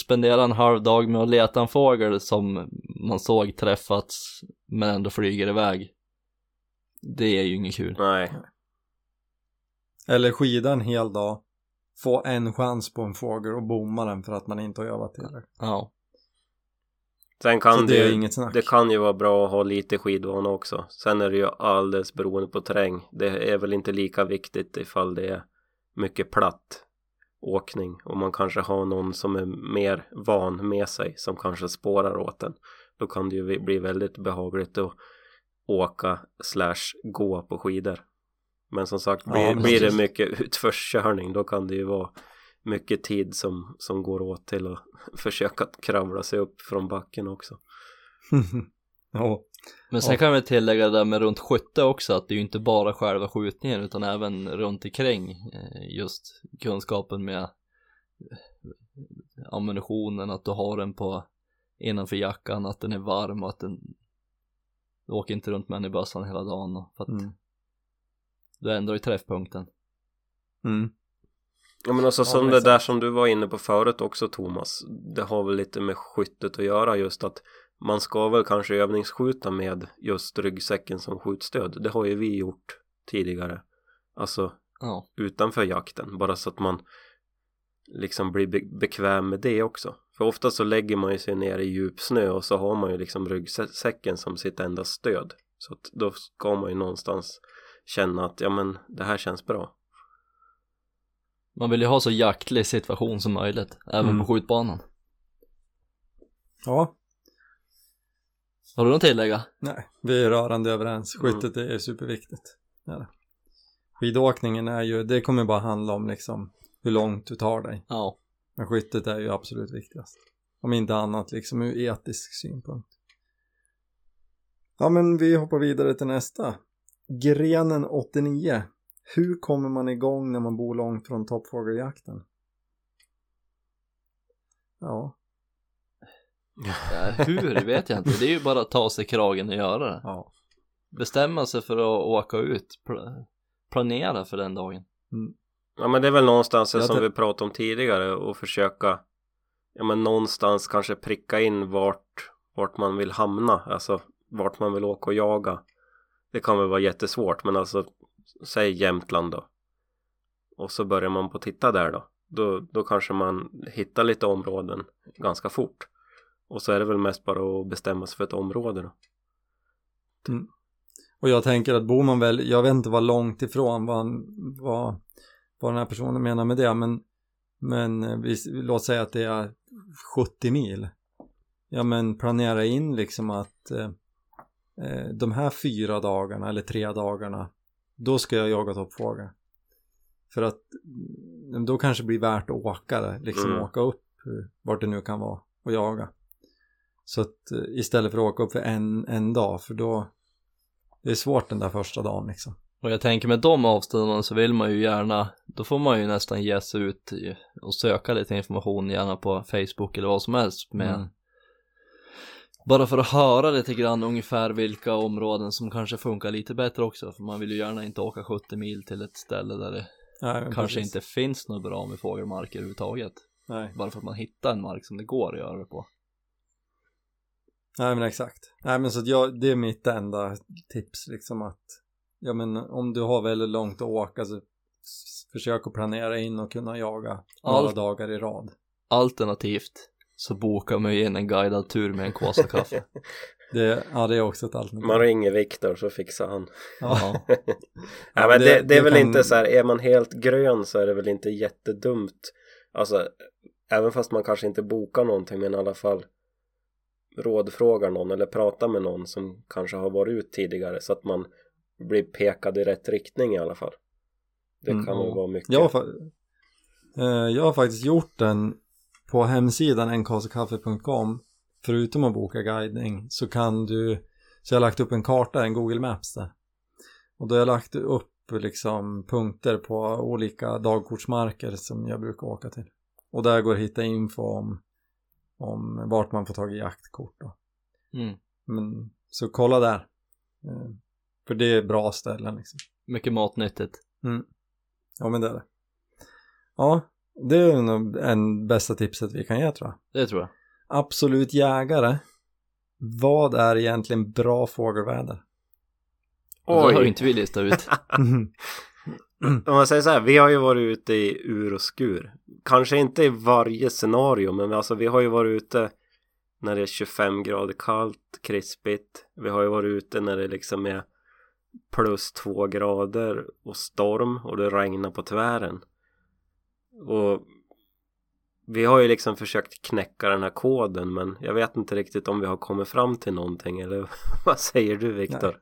Spendera en halv dag med att leta en fågel som man såg träffats men ändå flyger iväg Det är ju inget kul nej. Eller skida en hel dag, få en chans på en fågel och bomma den för att man inte har övat tillräckligt. Ja, Sen kan Så det, det är ju, inget snack. det kan ju vara bra att ha lite skidvana också. Sen är det ju alldeles beroende på terräng. Det är väl inte lika viktigt ifall det är mycket platt åkning och man kanske har någon som är mer van med sig som kanske spårar åt en. Då kan det ju bli väldigt behagligt att åka slash gå på skidor. Men som sagt, Ja, blir, men blir det mycket utförskörning då kan det ju vara mycket tid som, som går åt till att <laughs> försöka kravla sig upp från backen också. <laughs> ja, men sen Ja. kan vi tillägga det där med runt skytte också att det är ju inte bara själva skjutningen utan även runt omkring eh, just kunskapen med eh, ammunitionen, att du har den på innanför jackan, att den är varm och att den du åker inte runt med den i bössan hela dagen och- för att mm. Du ändrar i träffpunkten. Mm. Ja men alltså Ja, som det där som du var inne på förut också Thomas Det har väl lite med skyttet att göra just att Man ska väl kanske övningsskjuta med just ryggsäcken som skjutstöd. Det har ju vi gjort tidigare. Alltså Ja, utanför jakten bara så att man liksom blir be bekväm med det också. För ofta så lägger man ju sig ner i djup snö och så har man ju liksom ryggsäcken som sitt enda stöd. Så att då ska man ju någonstans känna att ja men det här känns bra man vill ju ha så jaktlig situation som möjligt, även Mm. på skjutbanan. ja, Har du något att tillägga? nej, vi är rörande överens. Mm. Skyttet är superviktigt. Det är det. Skidåkningen är ju, det kommer bara handla om liksom hur långt du tar dig. Ja, Men skyttet är ju absolut viktigast. Om inte annat liksom ur etisk synpunkt. Ja men vi hoppar vidare till nästa. Grenen 89. Hur kommer man igång när man bor långt från toppfågeljakten? Ja, Ja, hur vet jag inte, det är ju bara att ta sig kragen och göra det. ja. Bestämma sig för att åka ut, pl- planera för den dagen. Ja men det är väl någonstans det som vi pratade om tidigare och försöka Ja men någonstans kanske pricka in vart Vart man vill hamna Alltså vart man vill åka och jaga det kan väl vara jättesvårt men alltså Säg Jämtland då Och så börjar man på att titta där då då, då kanske man hittar lite områden ganska fort. Och så är det väl mest bara att bestämma sig för ett område då. Mm. Och jag tänker att bor man väl, jag vet inte vad långt ifrån vad, han- vad, vad den här personen menar med det men men eh, vi, låt säga att det är 70 mil. Ja men planera in liksom att eh, de här fyra dagarna eller tre dagarna då ska jag jaga toppfågel. För att mm, då kanske det blir värt att åka det, liksom Mm. åka upp eh, vart det nu kan vara och jaga. Så att eh, istället för att åka upp för en, en dag för då det är svårt den där första dagen liksom. Och jag tänker med de avstånden så vill man ju gärna, då får man ju nästan ge sig ut och söka lite information gärna på Facebook eller vad som helst med Mm. Bara för att höra lite grann ungefär vilka områden som kanske funkar lite bättre också för man vill ju gärna inte åka 70 mil till ett ställe där det Nej, kanske precis. inte finns något bra med fågelmarker överhuvudtaget Nej. bara för att man hittar en mark som det går att göra det på Nej men exakt. Nej men så att jag, det är mitt enda tips liksom att ja men om du har väldigt långt att åka så försök att planera in och kunna jaga några Allt. dagar i rad. Alternativt så bokar man ju in en guidad tur med en kåsa kaffe <laughs> Det, ja det är också ett alternativ. Man ringer Viktor så fixar han. ja. ja. <laughs> Ja, men det, det, är väl kan- inte så här, är man helt grön så är det väl inte jättedumt. Alltså, även fast man kanske inte bokar någonting men i alla fall rådfrågar någon eller pratar med någon som kanske har varit ut tidigare så att man blir pekad i rätt riktning i alla fall. Det Mm, kan väl ja. vara mycket. Jag, har, eh, jag har faktiskt gjort den på hemsidan enkasakaffe.com förutom att boka guidning så kan du så jag har lagt upp en karta, en Google Maps där och då har jag lagt upp liksom punkter på olika dagkortsmarker som jag brukar åka till och där går att hitta info om, om vart man får tag i jaktkort då. Mm. Men, så kolla där Eh, för det är bra ställen liksom mycket matnyttigt Ja men det är det. Ja, det är nog en bästa tipset vi kan ge tror jag. det tror jag Absolut jägare. Vad är egentligen bra fågelväder? Och det har ju Oj! inte vi listat ut <laughs> Om man säger så här, vi har ju varit ute i ur och skur. Kanske inte i varje scenario, men alltså vi har ju varit ute när det är 25 grader kallt, krispigt. Vi har ju varit ute när det liksom är plus två grader och storm och det regnar på tvären. Och vi har ju liksom försökt knäcka den här koden men jag vet inte riktigt om vi har kommit fram till någonting eller <laughs> vad säger du Viktor?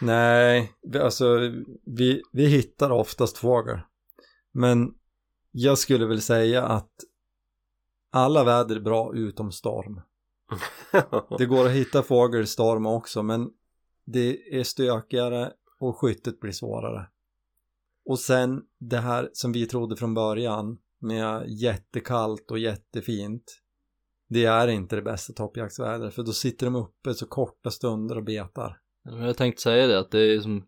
Nej, vi- alltså vi, vi hittar oftast fågel. Men jag skulle väl säga att alla väder är bra utom storm. <laughs> Det går att hitta fågel i storm också men det är stökigare och skyttet blir svårare. Och sen det här som vi trodde från början med jättekallt och jättefint. Det är inte det bästa toppjaktsvädret för då sitter de uppe så korta stunder och betar. Jag tänkte säga det att det är som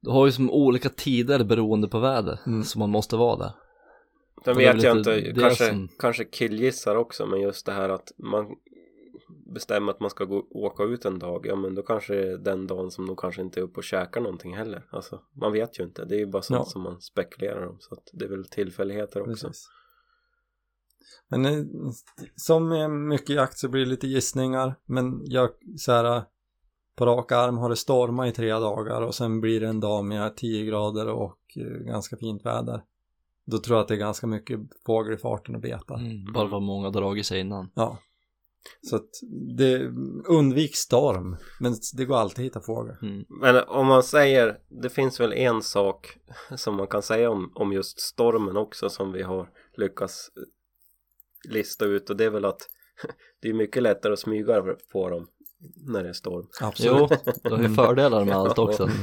Du har ju som olika tider beroende på väder Mm. som man måste vara där det vet jag inte, kanske, som- kanske killgissar också men just det här att man bestämmer att man ska gå, åka ut en dag ja men då kanske det är den dagen som de kanske inte är uppe och käkar någonting heller alltså man vet ju inte det är ju bara sånt Ja. som man spekulerar om så att det är väl tillfälligheter också Precis. Men eh, som med mycket jakt så blir det lite gissningar. Men jag så här på rak arm har det stormat i tre dagar och sen blir det en dag med 10 grader och eh, ganska fint väder. Då tror jag att det är ganska mycket fågel i farten och betar. mm. Bara för att många dragit sig innan Ja. Så att det undvik storm. Men det går alltid att hitta fågel. mm. men om man säger det finns väl en sak som man kan säga om, om just stormen också som vi har lyckats lista ut och det är väl att <laughs> det är mycket lättare att smyga på dem när det är storm Absolut. Jo, du har ju fördelar med allt också Mm.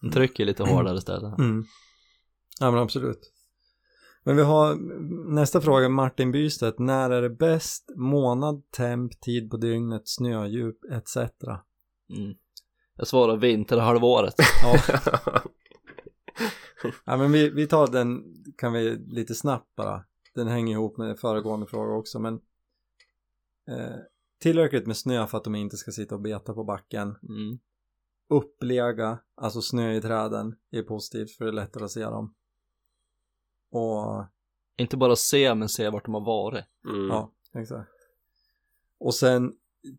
Den trycker lite hårdare istället Mm. Ja men absolut. Men vi har nästa fråga Martin Bystedt. När är det bäst? Månad, temp, tid på dygnet, snödjup etc. mm. Jag svarar vinterhalvåret <laughs> Ja. <laughs> ja men vi, vi tar den kan vi lite snabbt bara. Den hänger ihop med föregående fråga också men eh, tillräckligt med snö för att de inte ska sitta och beta på backen. mm. Upplega, alltså snö i träden är positivt för det är lättare att se dem. Och Inte bara se, men se vart de har varit. Mm. ja, exakt. Och sen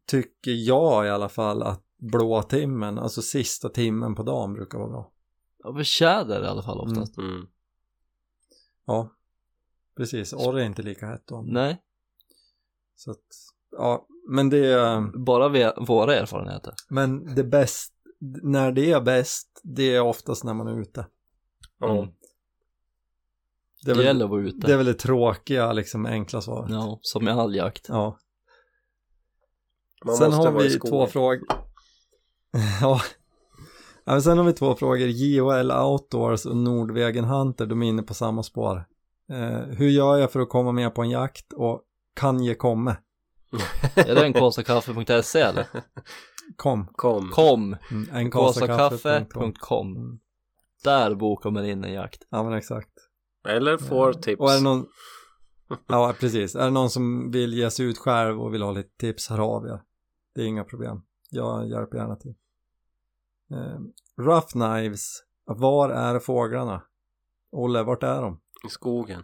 tycker jag i alla fall att blå timmen, alltså sista timmen på dagen brukar vara bra. Ja, för tjäder i alla fall oftast. Mm. Ja, precis. Orre är inte lika hett då. Nej, Så att, ja, men det är, bara vi, våra erfarenheter. men det bäst, när det är bäst, det är oftast när man är ute. Ja. Mm. Det är Det väl gäller att vara ute. det, är väl det tråkiga, liksom enkla svaret. Ja, som i all jakt. Ja. Man sen måste har vi två frågor. <laughs> ja. ja, men sen har vi två frågor. JHL Outdoors och Nordvägen Hunter, de är inne på samma spår. Eh, hur gör jag för att komma med på en jakt och kan ge komme? <laughs> Är det en kosakaffe.se eller? <laughs> Kom. Kom. Kom! Mm, en kaffe.com. Kosakaffe.com Där bokar man in en jakt. Ja, men exakt. Eller får tips. Och är det någon, ja precis, är det någon som vill ge sig ut själv och vill ha lite tips, hör av er. Det är inga problem. Jag hjälper gärna till. Eh, rough Knives, var är fåglarna? Olle, vart är de? I skogen.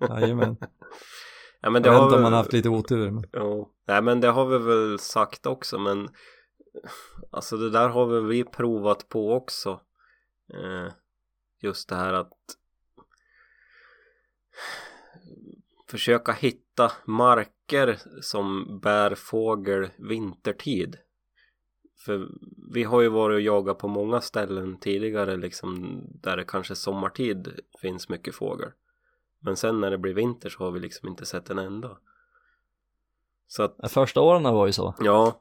Jajamän. <laughs> Ja men det Jag vet har inte om man haft lite otur. Men... Jo. Nej men det har vi väl sagt också men <laughs> Alltså det där har väl vi provat på också eh, Just det här att Försöka hitta marker som bär fågel vintertid. För vi har ju varit och jagat på många ställen tidigare liksom Där det kanske sommartid finns mycket fågel. Men sen när det blir vinter så har vi liksom inte sett en enda Så att Första åren var ju så. Ja.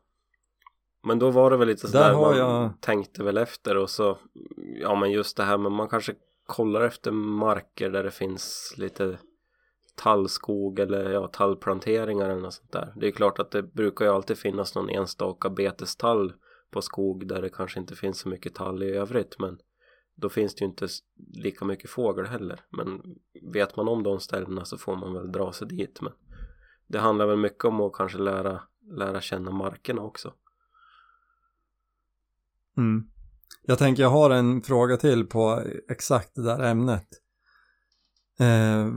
Men då var det väl lite Där sådär man jag- tänkte väl efter och så Ja men just det här men man kanske kollar efter marker där det finns lite tallskog eller ja tallplanteringar eller något sånt där Det är klart att det brukar ju alltid finnas någon enstaka betestall på skog där det kanske inte finns så mycket tall i övrigt men då finns det ju inte lika mycket fågel heller men vet man om de ställena så får man väl dra sig dit men det handlar väl mycket om att kanske lära, lära känna markerna också. Mm. Jag tänker jag har en fråga till på exakt det där ämnet. Eh,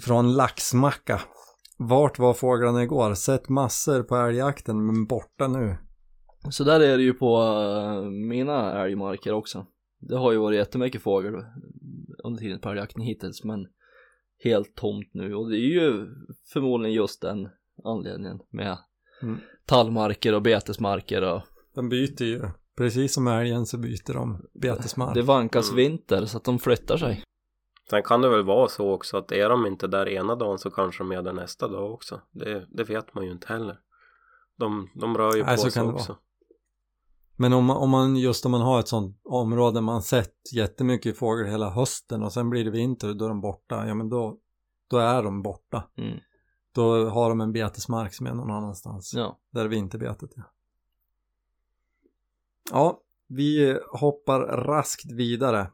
från Laxmacka. Vart var fåglarna igår? Sett massor på älgjakten men borta nu. Så där är det ju på eh, mina älgmarker också. Det har ju varit jättemycket fågel under tiden på älgjakten hittills men helt tomt nu och det är ju förmodligen just den anledningen med Mm. tallmarker och betesmarker och De byter ju. Precis som älgen så byter de betesmark. det vankas vinter så att de flyttar sig. Sen kan det väl vara så också att är de inte där ena dagen så kanske de är där nästa dag också. Det, det vet man ju inte heller. De, de rör ju Nej, på så sig kan det också. Men om man, om man just om man har ett sånt område man sett jättemycket fågel hela hösten och sen blir det vinter och då är de borta. Ja men då, då är de borta. Mm. Då har de en betesmark som är någon annanstans. Ja. Där vinterbetet är. Ja, vi hoppar raskt vidare.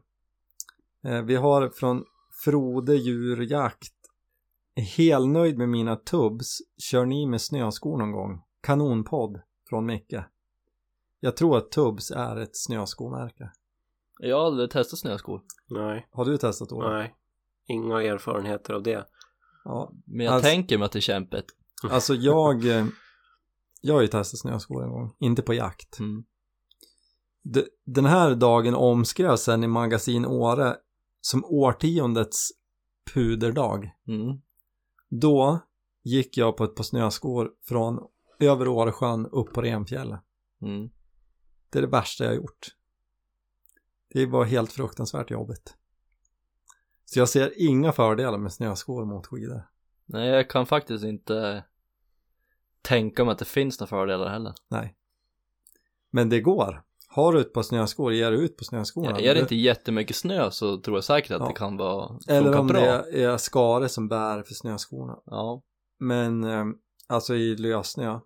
Eh, vi har från Frode djurjakt. Helnöjd med mina tubs. Kör ni med snöskor någon gång? Kanonpodd från Micke. Jag tror att tubs är ett snöskomärke. Jag har aldrig testat snöskor. Nej, Har du testat Ola? nej. Inga erfarenheter av det. Ja, men jag Alltså- tänker mig att det är kämpigt. alltså jag, eh, jag har ju testat snöskor en gång. Inte på jakt. Mm. Den här dagen omskrevs sen i Magasin Åre som årtiondets puderdag. Mm. Då gick jag på ett par snöskor från över Åresjön upp på Renfjället. Mm. Det är det värsta jag gjort. Det var helt fruktansvärt jobbigt. Så jag ser inga fördelar med snöskor mot skidor. Nej jag kan faktiskt inte tänka mig att det finns några fördelar heller. Nej. Men det går. Har du ett par snöskor, ger du ut på snöskorna. Ja, är det inte jättemycket snö så tror jag säkert att Ja. det kan vara Eller om bra. det är skare som bär för snöskorna. Ja, Men eh, alltså i lössnö,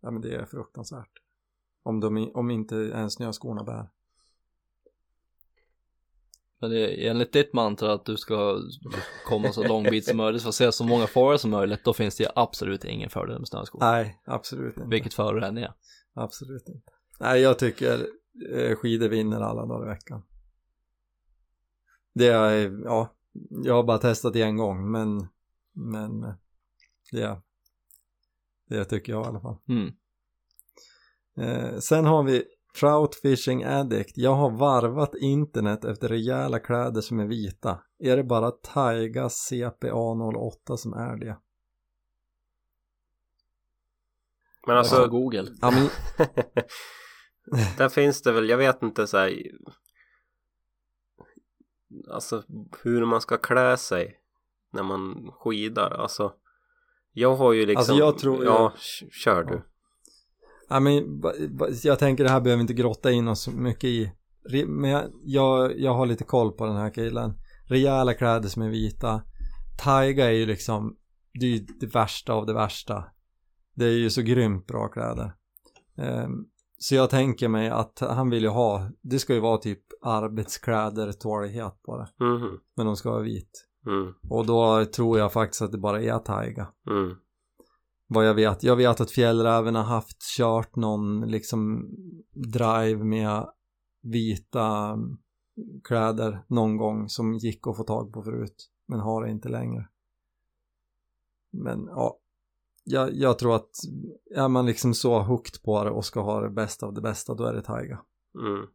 ja men det är fruktansvärt. Om, de, om inte ens snöskorna bär. men det är enligt ditt mantra att du ska komma så lång bit som möjligt för att se så många fåglar som möjligt, då finns det absolut ingen fördel med snöskor. Nej, absolut inte. Vilket före än är. Absolut inte. Nej, jag tycker eh, skidor vinner alla dagar i veckan. det är, ja, jag har bara testat en gång men, men det, det tycker jag i alla fall. Mm. Eh, sen har vi Trout Fishing Addict. Jag har varvat internet efter rejäla kläder som är vita. Är det bara Taiga CPA08 som är det? Men Alltså, alltså, Google. Ja, men, <laughs> <laughs> där finns det väl, jag vet inte så här, Alltså hur man ska klä sig när man skidar. Alltså jag har ju liksom Alltså, jag tror- Ja, k- kör du. ja, men jag tänker det här behöver vi inte grotta in oss mycket i. Men jag, jag, jag har lite koll på den här killen. Rejäla kläder som är vita. Taiga är ju liksom, det är ju det värsta av det värsta. Det är ju så grymt bra kläder. Ehm, så jag tänker mig att han vill ju ha, det ska ju vara typ arbetskläder, på det. Mhm. Men de ska vara vit. Mm. Och då tror jag faktiskt att det bara är Taiga. Mm. Vad jag vet. Jag vet att Fjällräven har haft kört någon liksom drive med vita kläder någon gång som gick att få tag på förut. Men har det inte längre. Men ja. Jag, jag tror att är man liksom så hooked på det och ska ha det bästa av det bästa då är det Taiga. Mm.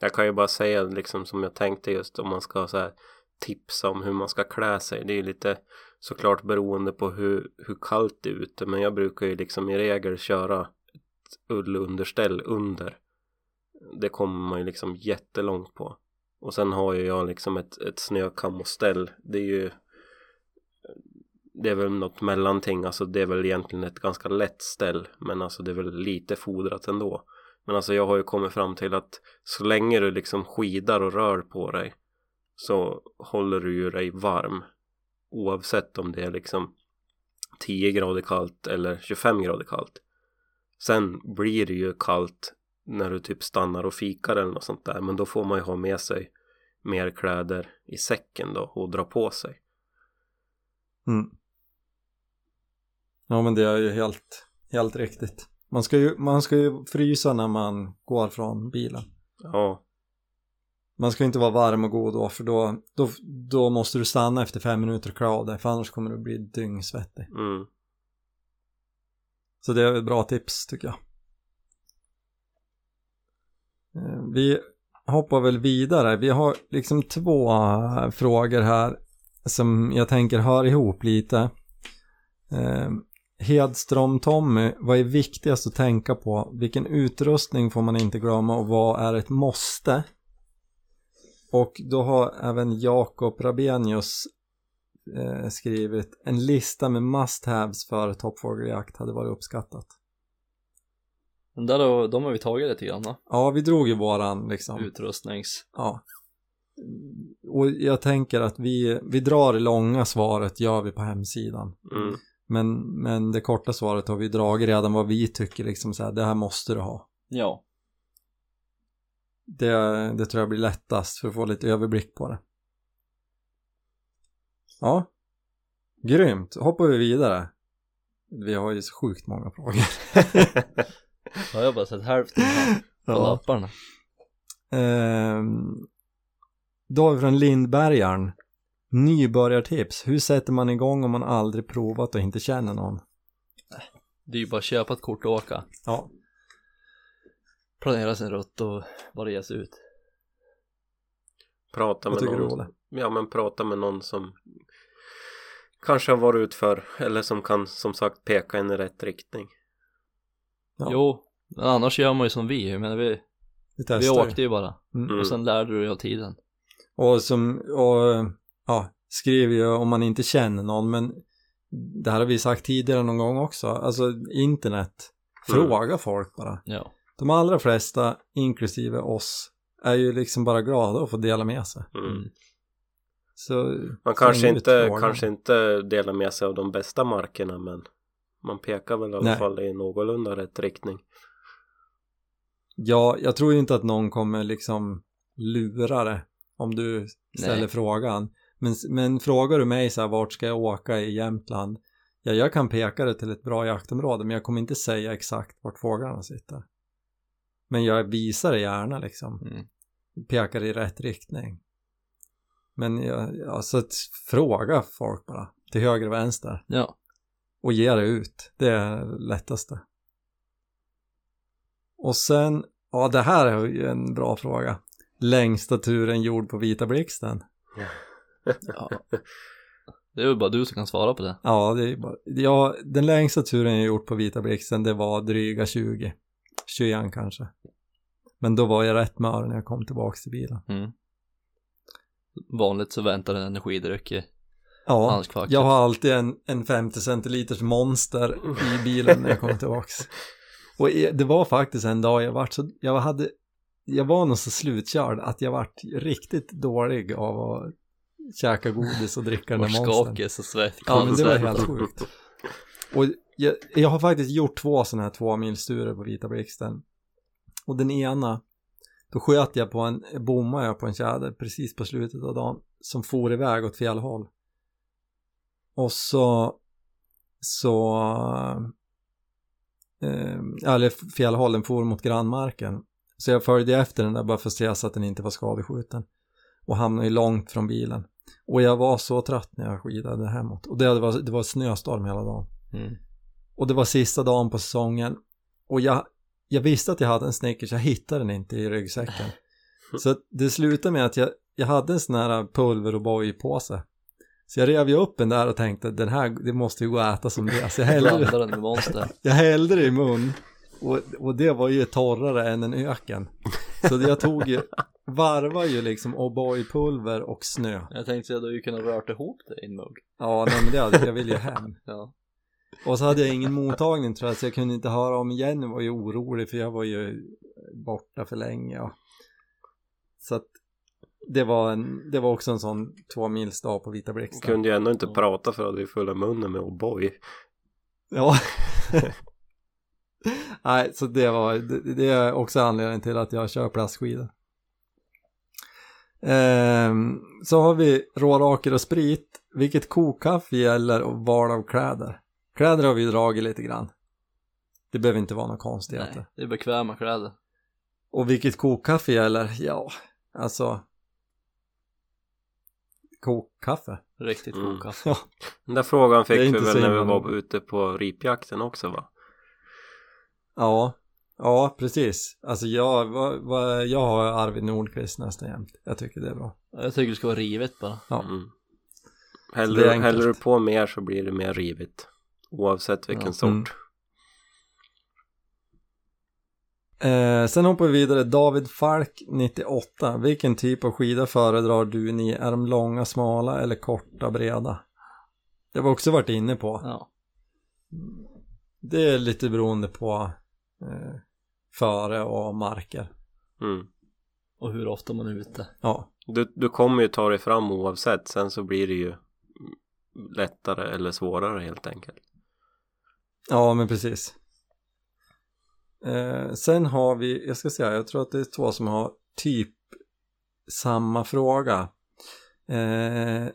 Jag kan ju bara säga liksom som jag tänkte just om man ska så här tipsa om hur man ska klä sig. Det är ju lite såklart beroende på hur, hur kallt det är ute. Men jag brukar ju liksom i regel köra ett ullunderställ under. Det kommer man ju liksom jättelångt på. Och sen har ju jag liksom ett, ett snökamoställ. Det är ju det är väl något mellanting, alltså det är väl egentligen ett ganska lätt ställ men alltså det är väl lite fodrat ändå. Men alltså jag har ju kommit fram till att så länge du liksom skidar och rör på dig så håller du ju dig varm oavsett om det är liksom 10 grader kallt eller 25 grader kallt. Sen blir det ju kallt när du typ stannar och fikar eller något sånt där men då får man ju ha med sig mer kläder i säcken då och dra på sig. Mm. Ja men det är ju helt, helt riktigt. Man ska, ju, man ska ju frysa när man går från bilen. Ja, Man ska inte vara varm och god då för då, då, då måste du stanna efter fem minuter och klä av dig för annars kommer du bli dyngsvettig. mm. Så det är ett bra tips tycker jag. Eh, Vi hoppar väl vidare. Vi har liksom två eh, frågor här som jag tänker hör ihop lite. Eh, Hedström Tommy, vad är viktigast att tänka på? Vilken utrustning får man inte glömma och vad är ett måste? Och då har även Jakob Rabenius eh, skrivit en lista med must-haves för toppfågeljakt hade varit uppskattat. Den där då, de har vi tagit lite grann va? Ja, vi drog ju våran liksom. Utrustnings... Ja. Och jag tänker att vi, vi drar det långa svaret gör vi på hemsidan. Mm. Men, men det korta svaret har vi dragit redan vad vi tycker liksom så här, det här måste du ha. Ja. Det, det tror jag blir lättast för att få lite överblick på det. Ja. Grymt. Hoppar vi vidare. Vi har ju så sjukt många frågor. <laughs> Har jag bara sett hälften här på Ja. lapparna. Ehm, då har vi från Lindbergaren. Nybörjartips. Hur sätter man igång om man aldrig provat och inte känner någon? Det är ju bara att köpa ett kort och åka. Ja, Planera sin rutt och bara ge sig ut. Prata vad med tycker du någon. Olle? Ja men prata med någon som kanske har varit ut för eller som kan som sagt peka en i rätt riktning. Ja. Jo, men annars gör man ju som vi. Men vi, Vi vi åkte ju bara. Mm. Och sen lärde du dig av tiden. Och som, och ja, skriver ju om man inte känner någon men det här har vi sagt tidigare någon gång också. Alltså internet. Mm. Fråga folk bara. Ja. De allra flesta, inklusive oss, är ju liksom bara glada att få dela med sig. Mm. Mm. Så Man kanske inte, frågan. kanske inte delar med sig av de bästa markerna men man pekar väl i alla Nej. fall i någorlunda rätt riktning. Ja, jag tror ju inte att någon kommer liksom lura det om du ställer Nej. frågan. Men, men frågar du mig så här, vart ska jag åka i Jämtland? Ja, jag kan peka det till ett bra jaktområde, men jag kommer inte säga exakt vart fåglarna sitter. Men jag visar det gärna liksom. Mm. Pekar i rätt riktning. Men jag, jag, så att fråga folk bara, till höger och vänster. Ja. Och ge det ut, det är det lättaste. Och sen, ja det här är ju en bra fråga. Längsta turen gjord på Vita Blixten. ja. <laughs> Det är väl bara du som kan svara på det. Ja, det är bara, ja, den längsta turen jag gjort på Vita Blixten det var dryga 20. 21 kanske. Men då var jag rätt mör när jag kom tillbaks till bilen. Mm. Vanligt så väntar en energidryck i Ja, handskfacket. jag har alltid en, en 50 centiliters monster i bilen när jag kommer tillbaks. <laughs> Och det var faktiskt en dag jag vart så, jag hade, jag var nog så slutkörd att jag vart riktigt dålig av att käka godis och dricka den där monstern. så svett Ja, men det var helt sjukt. Och jag, jag har faktiskt gjort två sådana här två milsturer på Vita Blixten. Och den ena, då sköt jag på en, bommade jag på en tjäder precis på slutet av dagen som for iväg åt fel håll. Och så, så, eh, eller fel håll, den for mot grannmarken. Så jag följde efter den där bara för att se så att den inte var skadeskjuten. Och hamnade ju långt från bilen. Och jag var så trött när jag skidade hemåt. Och det var, det var snöstorm hela dagen. Mm. Och det var sista dagen på säsongen. Och jag, jag visste att jag hade en Snickers, jag hittade den inte i ryggsäcken. <laughs> Så det slutade med att jag, jag hade en sån här pulver och påse. Så jag rev ju upp den där och tänkte den här, det måste ju gå att äta som det. Så jag <laughs> hällde, den med monster. <laughs> jag hällde det i mun. Och, och det var ju torrare än en öken. Så jag tog ju, varvar ju liksom O'boy-pulver och snö. Jag tänkte säga att du kunnat rört ihop det i en mugg. Ja, nej men det hade, jag ville ju hem. <laughs> Ja. Och så hade jag ingen mottagning tror jag, så jag kunde inte höra om Jenny var ju orolig för jag var ju borta för länge. Och... Så att det var, en, det var också en sån två mils dag på Vita Blixten. Kunde ju ändå inte prata för att du är full av munnen med O'boy. Ja. <laughs> <laughs> <laughs> Nej, så det var, det, det är också anledningen till att jag kör plastskidor. Ehm, så har vi råraker och sprit. Vilket kokkaffe gäller och val av kläder. Kläder har vi dragit lite grann. Det behöver inte vara några konstigheter. Nej, det är bekväma kläder. Och vilket kokkaffe gäller? Ja, alltså kokkaffe. Riktigt Mm. god kaffe. Ja, Den där frågan fick vi väl när vi var ute på ripjakten också va? Ja, ja precis. Alltså jag, vad, vad, jag har Arvid Nordqvist nästan jämt. Jag tycker det är bra. Jag tycker det ska vara rivet bara. Ja. Mm. Är Häller, du på mer så blir det mer rivigt. Oavsett vilken Ja. sort. Mm. Eh, sen hoppar vi vidare. David Falk 98. Vilken typ av skida föredrar du ni? Är de långa, smala eller korta, breda? Det har vi också varit inne på. Ja. Det är lite beroende på eh, före och marker. Mm. Och hur ofta man är ute. Ja, Du, du kommer ju ta dig fram oavsett. Sen så blir det ju lättare eller svårare helt enkelt. ja men precis. Eh, sen har vi, jag ska säga, jag tror att det är två som har typ samma fråga. Eh,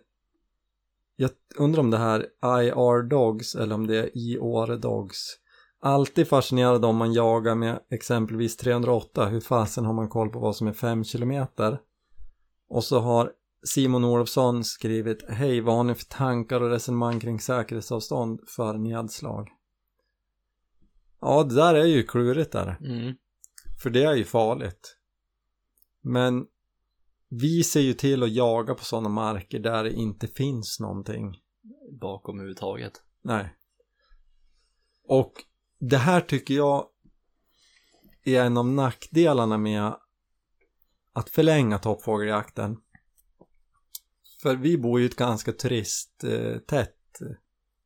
jag undrar om det här IR Dogs eller om det är IR Dogs. Alltid fascinerad om man jagar med exempelvis 308. Hur fasen har man koll på vad som är 5 kilometer? Och så har Simon Olofsson skrivit Hej, vad har ni för tankar och resonemang kring säkerhetsavstånd för nedslag? Ja, det där är ju klurigt där. Mm. För det är ju farligt. Men vi ser ju till att jaga på sådana marker där det inte finns någonting. Bakom överhuvudtaget. Nej. Och det här tycker jag är en av nackdelarna med att förlänga toppfågeljakten. För vi bor ju i ett ganska turisttätt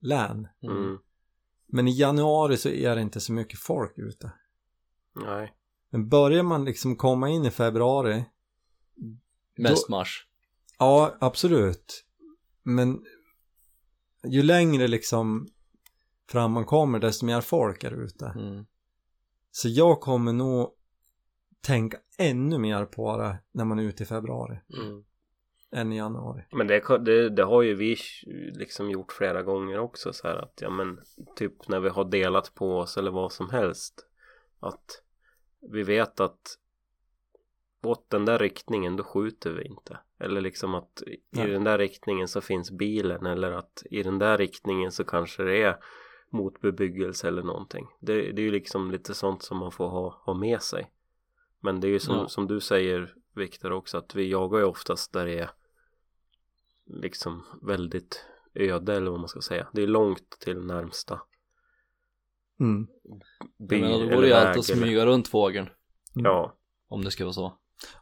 län. Mm. Men i januari så är det inte så mycket folk ute. Nej. Men börjar man liksom komma in i februari Mest mars. Ja, absolut. Men ju längre liksom fram man kommer desto mer folk är ute. Mm. Så jag kommer nog tänka ännu mer på det när man är ute i februari Mm. än i januari. Men det, det, det har ju vi liksom gjort flera gånger också så här att ja men typ när vi har delat på oss eller vad som helst att vi vet att åt den där riktningen då skjuter vi inte Eller liksom att i Nej. den där riktningen så finns bilen eller att i den där riktningen så kanske det är motbebyggelse eller någonting. Det, det är ju liksom lite sånt som man får ha, ha med sig. Men det är ju som, Ja. som du säger Viktor också att vi jagar ju oftast där det är liksom väldigt öde eller vad man ska säga. Det är långt till närmsta Mm. by Men då eller vore ju väg allt att smyga runt fågeln. Ja, Om det ska vara så.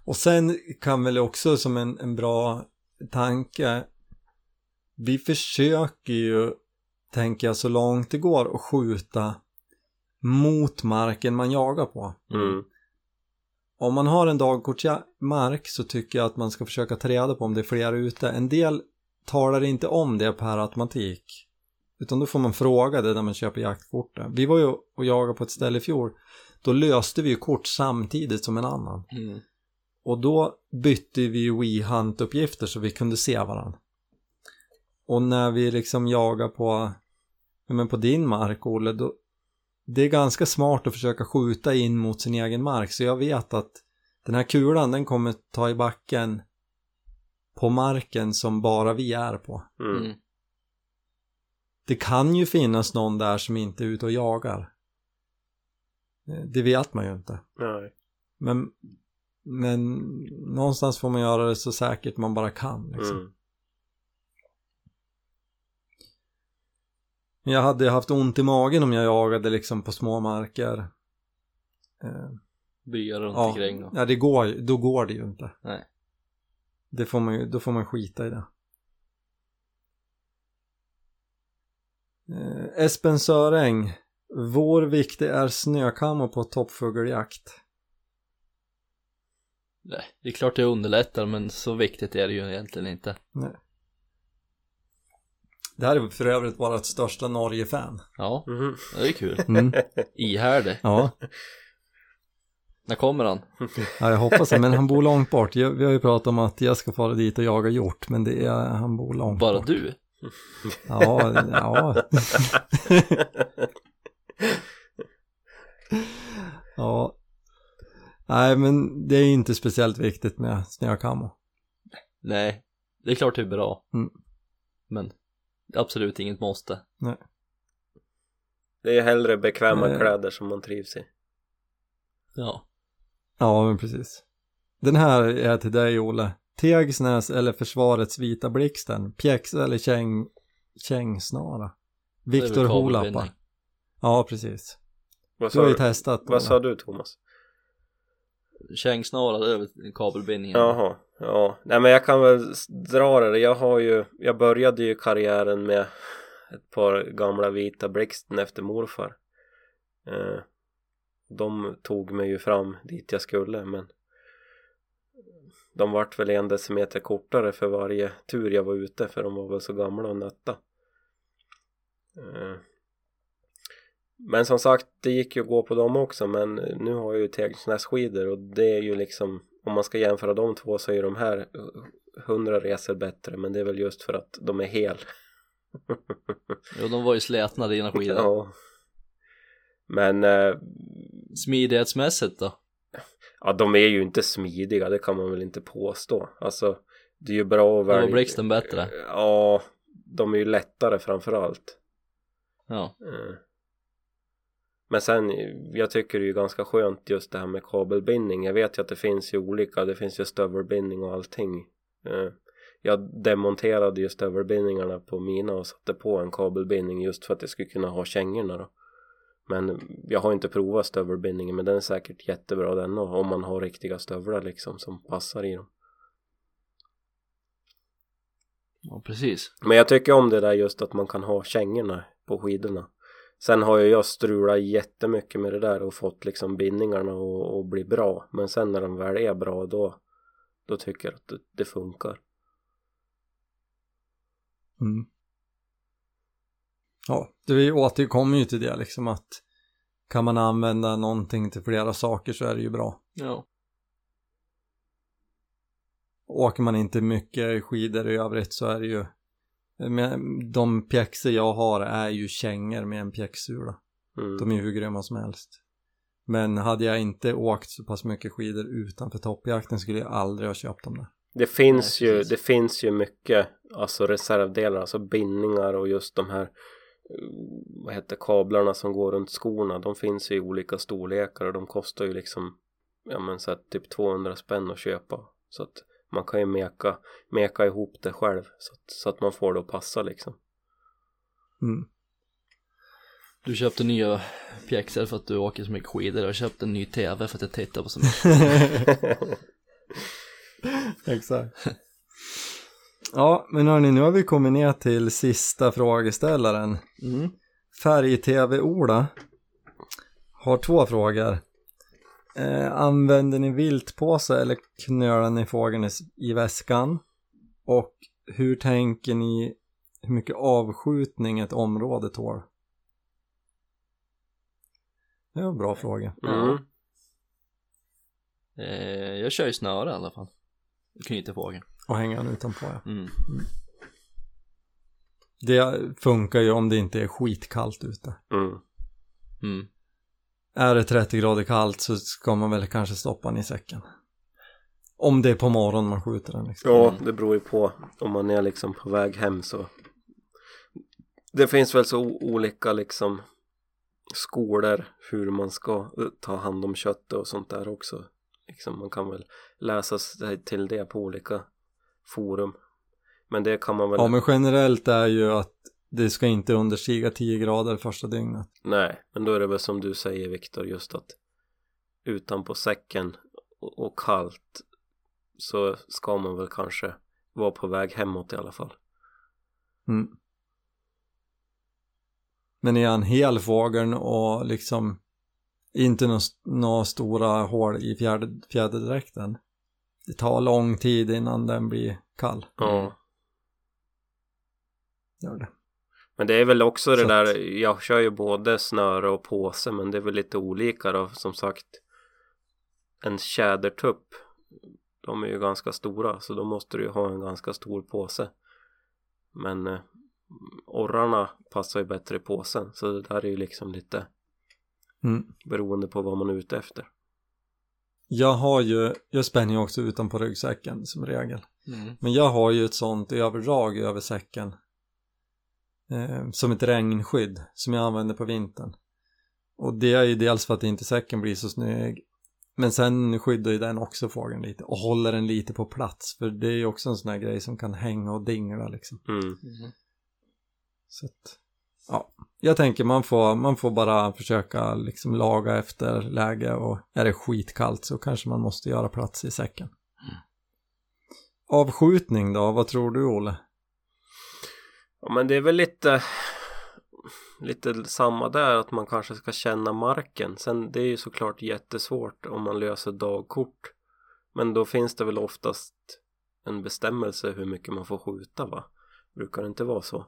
Och sen kan väl också som en, en bra tanke vi försöker ju tänker jag så långt det går att skjuta mot marken man jagar på. mm. Om man har en dagkortsmark så tycker jag att man ska försöka ta reda på om det är fler ute. En del talar inte om det per automatik. Utan då får man fråga det när man köper jaktkortet. Vi var ju och jagade på ett ställe i fjol. Då löste vi ju kort samtidigt som en annan. Mm. Och då bytte vi ju WeHunt-uppgifter så vi kunde se varandra. Och när vi liksom jagar på, men på din mark Olle, då, det är ganska smart att försöka skjuta in mot sin egen mark. Så jag vet att den här kulan den kommer ta i backen på marken som bara vi är på. Mm. Mm. Det kan ju finnas någon där som inte är ute och jagar. Eh, Det vet man ju inte. Nej. Men, men någonstans får man göra det så säkert man bara kan. Liksom. Mm. Jag hade haft ont i magen om jag jagade liksom på små marker. Eh, Byar runt ja, omkring och... ja, det går, då går det ju inte. Nej. Det får man ju, då får man skita i det. Eh, Espen Söräng. Vår viktig är snökammo på toppfågeljakt. Nej, det är klart det underlättar men så viktigt är det ju egentligen inte. Det här är för övrigt vårt största Norge-fan. Ja, Mhm. det är kul. Mm. Ihärdig. Ja. När kommer han? ja, jag hoppas det. Men han bor långt bort. Jag, vi har ju pratat om att jag ska fara dit och jaga hjort. Men det är, han bor långt Bara bort. du? Ja, ja. <laughs> ja. Nej, men det är inte speciellt viktigt med snökammo. Nej, det är klart det är bra. Mm. Men absolut inget måste. Det är hellre bekväma Eh. kläder som man trivs i. Ja. Ja, men precis. Den här är till dig, Olle. Tegsnäs eller Försvarets vita blixten? Pjäxa eller käng... kängsnara? Viktor Holappa. Ja, precis. Vad Du har ju du, testat. vad sa du Thomas? Kängsnara, över kabelbindningen. Jaha, ja. Nej men jag kan väl dra det. Jag har ju, jag började ju karriären med ett par gamla vita blixten efter morfar. Eh, de tog mig ju fram dit jag skulle men de vart väl en decimeter kortare för varje tur jag var ute för de var väl så gamla och nötta. Eh, men som sagt, det gick ju att gå på dem också men nu har jag ju tegsnässkidor och det är ju liksom om man ska jämföra de två så är de här hundra resor bättre men det är väl just för att de är hel. <laughs> Jo, de var ju slätna dina skidor. ja. Men eh, Smidighetsmässigt då? ja, de är ju inte smidiga, det kan man väl inte påstå. Alltså, det är ju bra att Då var välja. blixten bättre. Ja, de är ju lättare framför allt. Ja. Eh. Men sen, jag tycker det är ju ganska skönt just det här med kabelbindning. Jag vet ju att det finns ju olika, det finns ju stövelbindning och allting. Eh, Jag demonterade ju stövelbindningarna på mina och satte på en kabelbindning just för att jag skulle kunna ha kängorna då. Men jag har inte provat stövelbindningen men den är säkert jättebra den och om man har riktiga stövlar liksom som passar i dem. ja, precis. Men jag tycker om det där just att man kan ha kängorna på skidorna. Sen har ju jag strulat jättemycket med det där och fått liksom bindningarna och, och bli bra. Men sen när de väl är bra då, då tycker jag att det, det funkar. Mm. Ja, vi återkommer ju till det liksom att kan man använda någonting till flera saker så är det ju bra. Ja. Åker man inte mycket skidor i övrigt så är det ju de pjäxor jag har är ju kängor med en pjäxsula. Mm. De är ju hur grymma som helst. Men hade jag inte åkt så pass mycket skidor utanför toppjakten skulle jag aldrig ha köpt dem där. Det finns Nej, ju, precis. det finns ju mycket alltså reservdelar, alltså bindningar och just de här eh, vad heter kablarna som går runt skorna de finns ju i olika storlekar och de kostar ju liksom ja men så att typ 200 spänn att köpa så att man kan ju meka, meka ihop det själv så att, så att man får det att passa liksom Mm. Du köpte nya pjäxor för att du åker så mycket skidor och jag köpte en ny tv för att jag tittar på så mycket. <laughs> Exakt. Ja, men hörni, nu har vi kommit ner till sista frågeställaren. Mm. Färg-TV-Ola har två frågor. Eh, använder ni viltpåse eller knölar ni fågeln i, i väskan? Och hur tänker ni hur mycket avskjutning ett område tål? Det var en bra fråga. mm. Eh, jag kör ju snöre i alla fall. Knyter fågeln. Och hänga den utanpå ja. Mm. Det funkar ju om det inte är skitkallt ute. Mm. Mm. Är det 30 grader kallt så ska man väl kanske stoppa den i säcken. Om det är på morgonen man skjuter den liksom. Ja, det beror ju på om man är liksom på väg hem så det finns väl så olika liksom skolor hur man ska eh, ta hand om köttet och sånt där också liksom man kan väl läsa sig till det på olika forum men det kan man väl Ja men generellt är ju att det ska inte understiga 10 grader första dygnet. nej men då är det väl som du säger Viktor just att utanpå säcken och, kallt så ska man väl kanske vara på väg hemåt i alla fall Mm. Men är han hel fågeln och liksom inte några nå stora hål i fjäder, fjäderdräkten. Det tar lång tid innan den blir kall. ja Gör det. Men det är väl också det Så där, att- jag kör ju både snöre och påse men det är väl lite olika då som sagt En tjädertupp De är ju ganska stora så då måste du ju ha en ganska stor påse Men eh, orrarna passar ju bättre i påsen så det där är ju liksom lite Mm. beroende på vad man är ute efter Jag har ju, jag spänner ju också utanpå ryggsäcken som regel. Mm. Men jag har ju ett sånt överdrag över säcken. Eh, som ett regnskydd som jag använder på vintern. Och det är ju dels för att inte säcken blir så snygg. Men sen skyddar ju den också fågeln lite och håller den lite på plats. För det är ju också en sån här grej som kan hänga och dingla liksom. mm. Mm. Så att, ja. Jag tänker man får, man får bara försöka liksom laga efter läge och är det skitkallt så kanske man måste göra plats i säcken. Avskjutning då, vad tror du Olle? Ja men det är väl lite lite samma där att man kanske ska känna marken sen det är ju såklart jättesvårt om man löser dagkort men då finns det väl oftast en bestämmelse hur mycket man får skjuta va brukar det inte vara så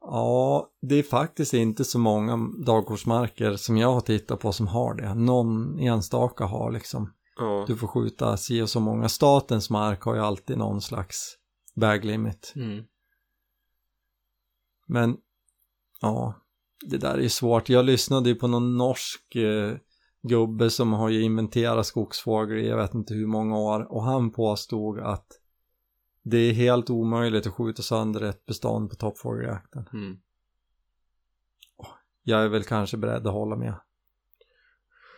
Ja, det är faktiskt inte så många dagkortsmarker som jag har tittat på som har det. Någon enstaka har liksom, ja du får skjuta si och så många. Statens mark har ju alltid någon slags bag limit. Mm. Men ja, det där är ju svårt. Jag lyssnade ju på någon norsk eh, gubbe som har ju inventerat skogsfågel i jag vet inte hur många år och han påstod att det är helt omöjligt att skjuta sönder ett bestånd på toppfågeljakten. Mm. Jag är väl kanske beredd att hålla med.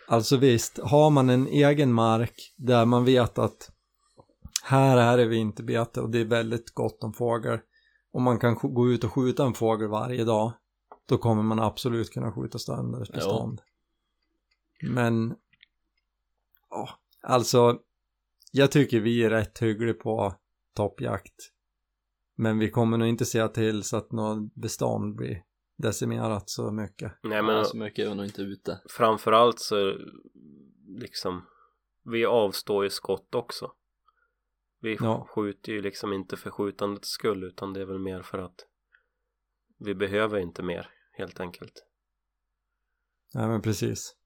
Alltså visst, har man en egen mark där man vet att här är det vinterbete och det är väldigt gott om fågel och man kan gå ut och skjuta en fågel varje dag då kommer man absolut kunna skjuta sönder ett Ja. bestånd. Men ja, alltså jag tycker vi är rätt hyggliga på toppjakt. Men vi kommer nog inte se till så att något bestånd blir decimerat så mycket. nej men Men så mycket är vi nog inte ute. framförallt så liksom vi avstår ju skott också vi Ja. skjuter ju liksom inte för skjutandets skull utan det är väl mer för att vi behöver inte mer helt enkelt Nej men precis.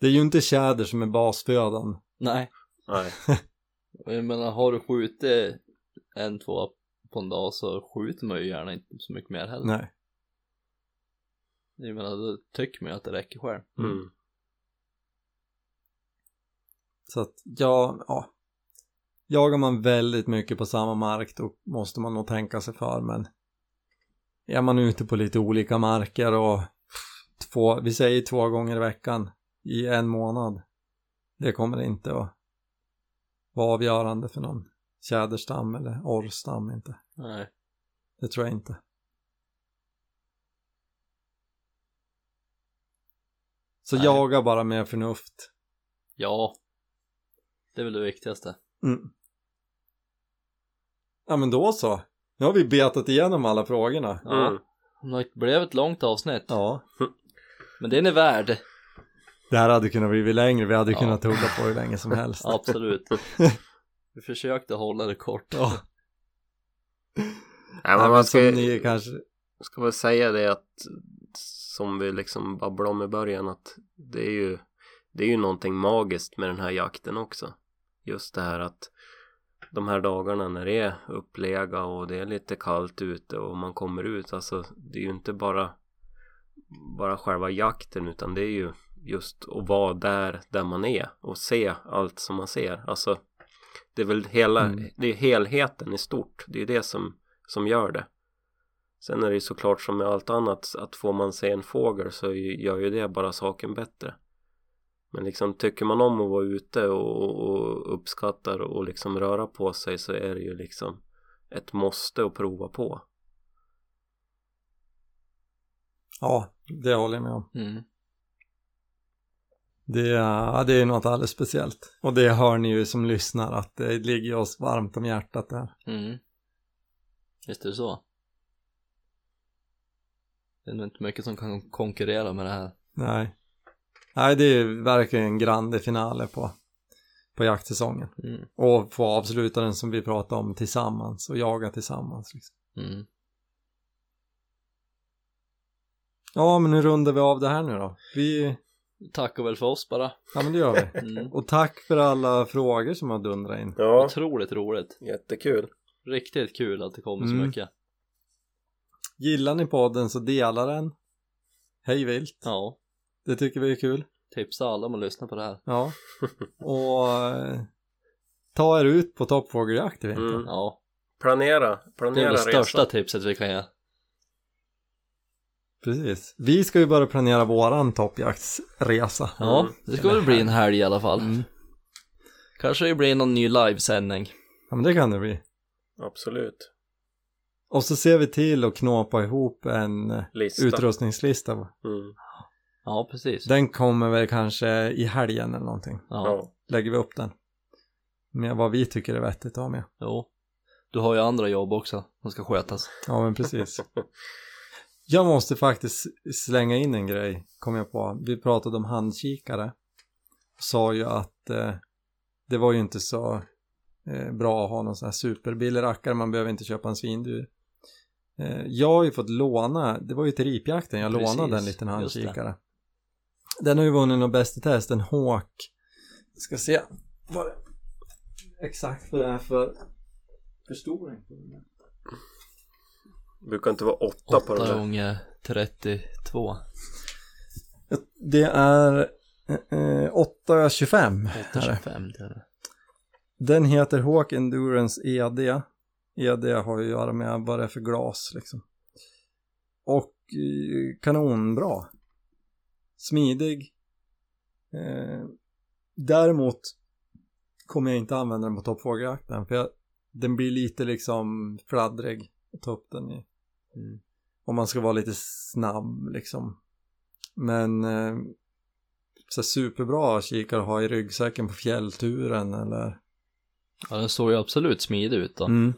Det är ju inte tjäder som är basfödan. Nej. nej <laughs> Jag menar har du skjutit en, två på en dag så skjuter man ju gärna inte så mycket mer heller. Nej. Jag menar då tycker man ju att det räcker själv. mm. Så att ja, ja. Jagar man väldigt mycket på samma mark då måste man nog tänka sig för men är man ute på lite olika marker och två, vi säger två gånger i veckan i en månad det kommer inte att vara avgörande för någon tjäderstam eller orrstam inte. Nej. Det tror jag inte. Så Nej. jaga bara med förnuft. Ja. Det är väl det viktigaste. Mm. Ja men då så. Nu har vi betat igenom alla frågorna. Ja. Mm. Det blev ett långt avsnitt. Ja. Men det är värd. Det här hade kunnat bli längre, vi hade Ja. kunnat tugga på hur länge som helst. <laughs> Absolut. Vi försökte hålla det kort. Ja. <laughs> Nej, men man ska, ni kanske... ska väl säga det att som vi liksom babblade om i början att det är ju det är ju någonting magiskt med den här jakten också. Just det här att de här dagarna när det är upplega och det är lite kallt ute och man kommer ut alltså det är ju inte bara bara själva jakten utan det är ju just att vara där där man är och se allt som man ser. Alltså det är väl hela Mm. det är helheten i stort. Det är det som som gör det. Sen är det ju såklart som med allt annat att får man se en fågel så gör ju det bara saken bättre men liksom tycker man om att vara ute och, och uppskattar och liksom röra på sig så är det ju liksom ett måste att prova på Ja, det håller jag med om. Mm. Det ja, det är något alldeles speciellt. Och det hör ni ju som lyssnar att det ligger oss varmt om hjärtat där. Mm. Visst är det så. Det är nog inte mycket som kan konkurrera med det här. Nej. Nej, det är verkligen en grande finale på, på jaktsäsongen. Mm. Och få avsluta den som vi pratade om tillsammans och jaga tillsammans. Liksom. Mm. Ja, men nu rundar vi av det här nu då. Vi, Tackar väl för oss bara. ja men det gör vi. <laughs> Mm. Och tack för alla frågor som har dundrat in. ja Otroligt roligt. jättekul Riktigt kul att det kommer så Mm. mycket. Gillar ni podden så dela den. Hej vilt. Ja. Det tycker vi är kul. Tipsa alla om att lyssna på det här. Ja. <laughs> Och eh, ta er ut på toppfågeljakt i vinter. Mm. Ja. planera Det är planera det största resan tipset vi kan ge. Precis. Vi ska ju börja planera våran toppjaktsresa. Ja, Mm. det ska väl bli en helg i alla fall. Mm. Kanske det blir någon ny livesändning. Ja men det kan det bli. absolut Och så ser vi till att knåpa ihop en eh, lista utrustningslista. mm. Ja, precis. Den kommer väl kanske i helgen eller någonting. Ja, Lägger vi upp den. Med vad vi tycker är vettigt att ha med. jo. Du har ju andra jobb också som ska skötas. Ja men precis. <laughs> Jag måste faktiskt slänga in en grej, kom jag på. Vi pratade om handkikare. Sa ju att eh, det var ju inte så eh, bra att ha någon sån här superbillig rackare, man behöver inte köpa en svindyr. Eh, jag har ju fått låna, det var ju till ripjakten, jag Precis, lånade en liten just det. handkikare. Den har ju vunnit något bäst i test, en Hawk. Ska se vad det, exakt vad det är för förstoring på den här. brukar inte vara åtta på den 8 där gånger 32. Det är eh, 825 är det. 825 det är det. Den heter Hawk Endurance ED. ED har ju att göra med vad det är för glas liksom. Och eh, kanonbra. Smidig. Eh, däremot kommer jag inte använda den på toppfågeljakten för jag, den blir lite liksom fladdrig att ta upp den i. Mm. Om man ska vara lite snabb liksom. Men eh, så superbra kikare att ha i ryggsäcken på fjällturen eller Ja, den såg ju absolut smidig ut då. mm.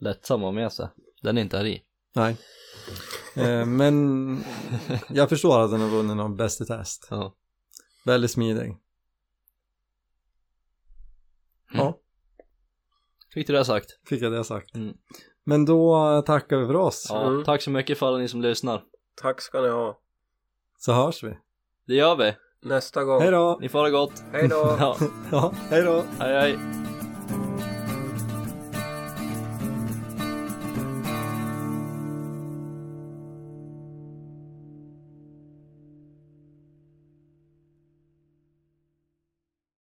Lättsam att ha med sig. Den är inte här i. Nej. Eh, men jag förstår att den har vunnit någon bäst i test. Ja. Väldigt smidig. Ja, Fick du det sagt? fick jag det sagt. Mm. Men då tackar vi för oss. Ja, Mm. tack så mycket för alla ni som lyssnar. tack ska ni ha Så hörs vi. Det gör vi. nästa gång Hej då! Ni får ha det gott. hej då <laughs> Ja, Ja, hej då! hej hej.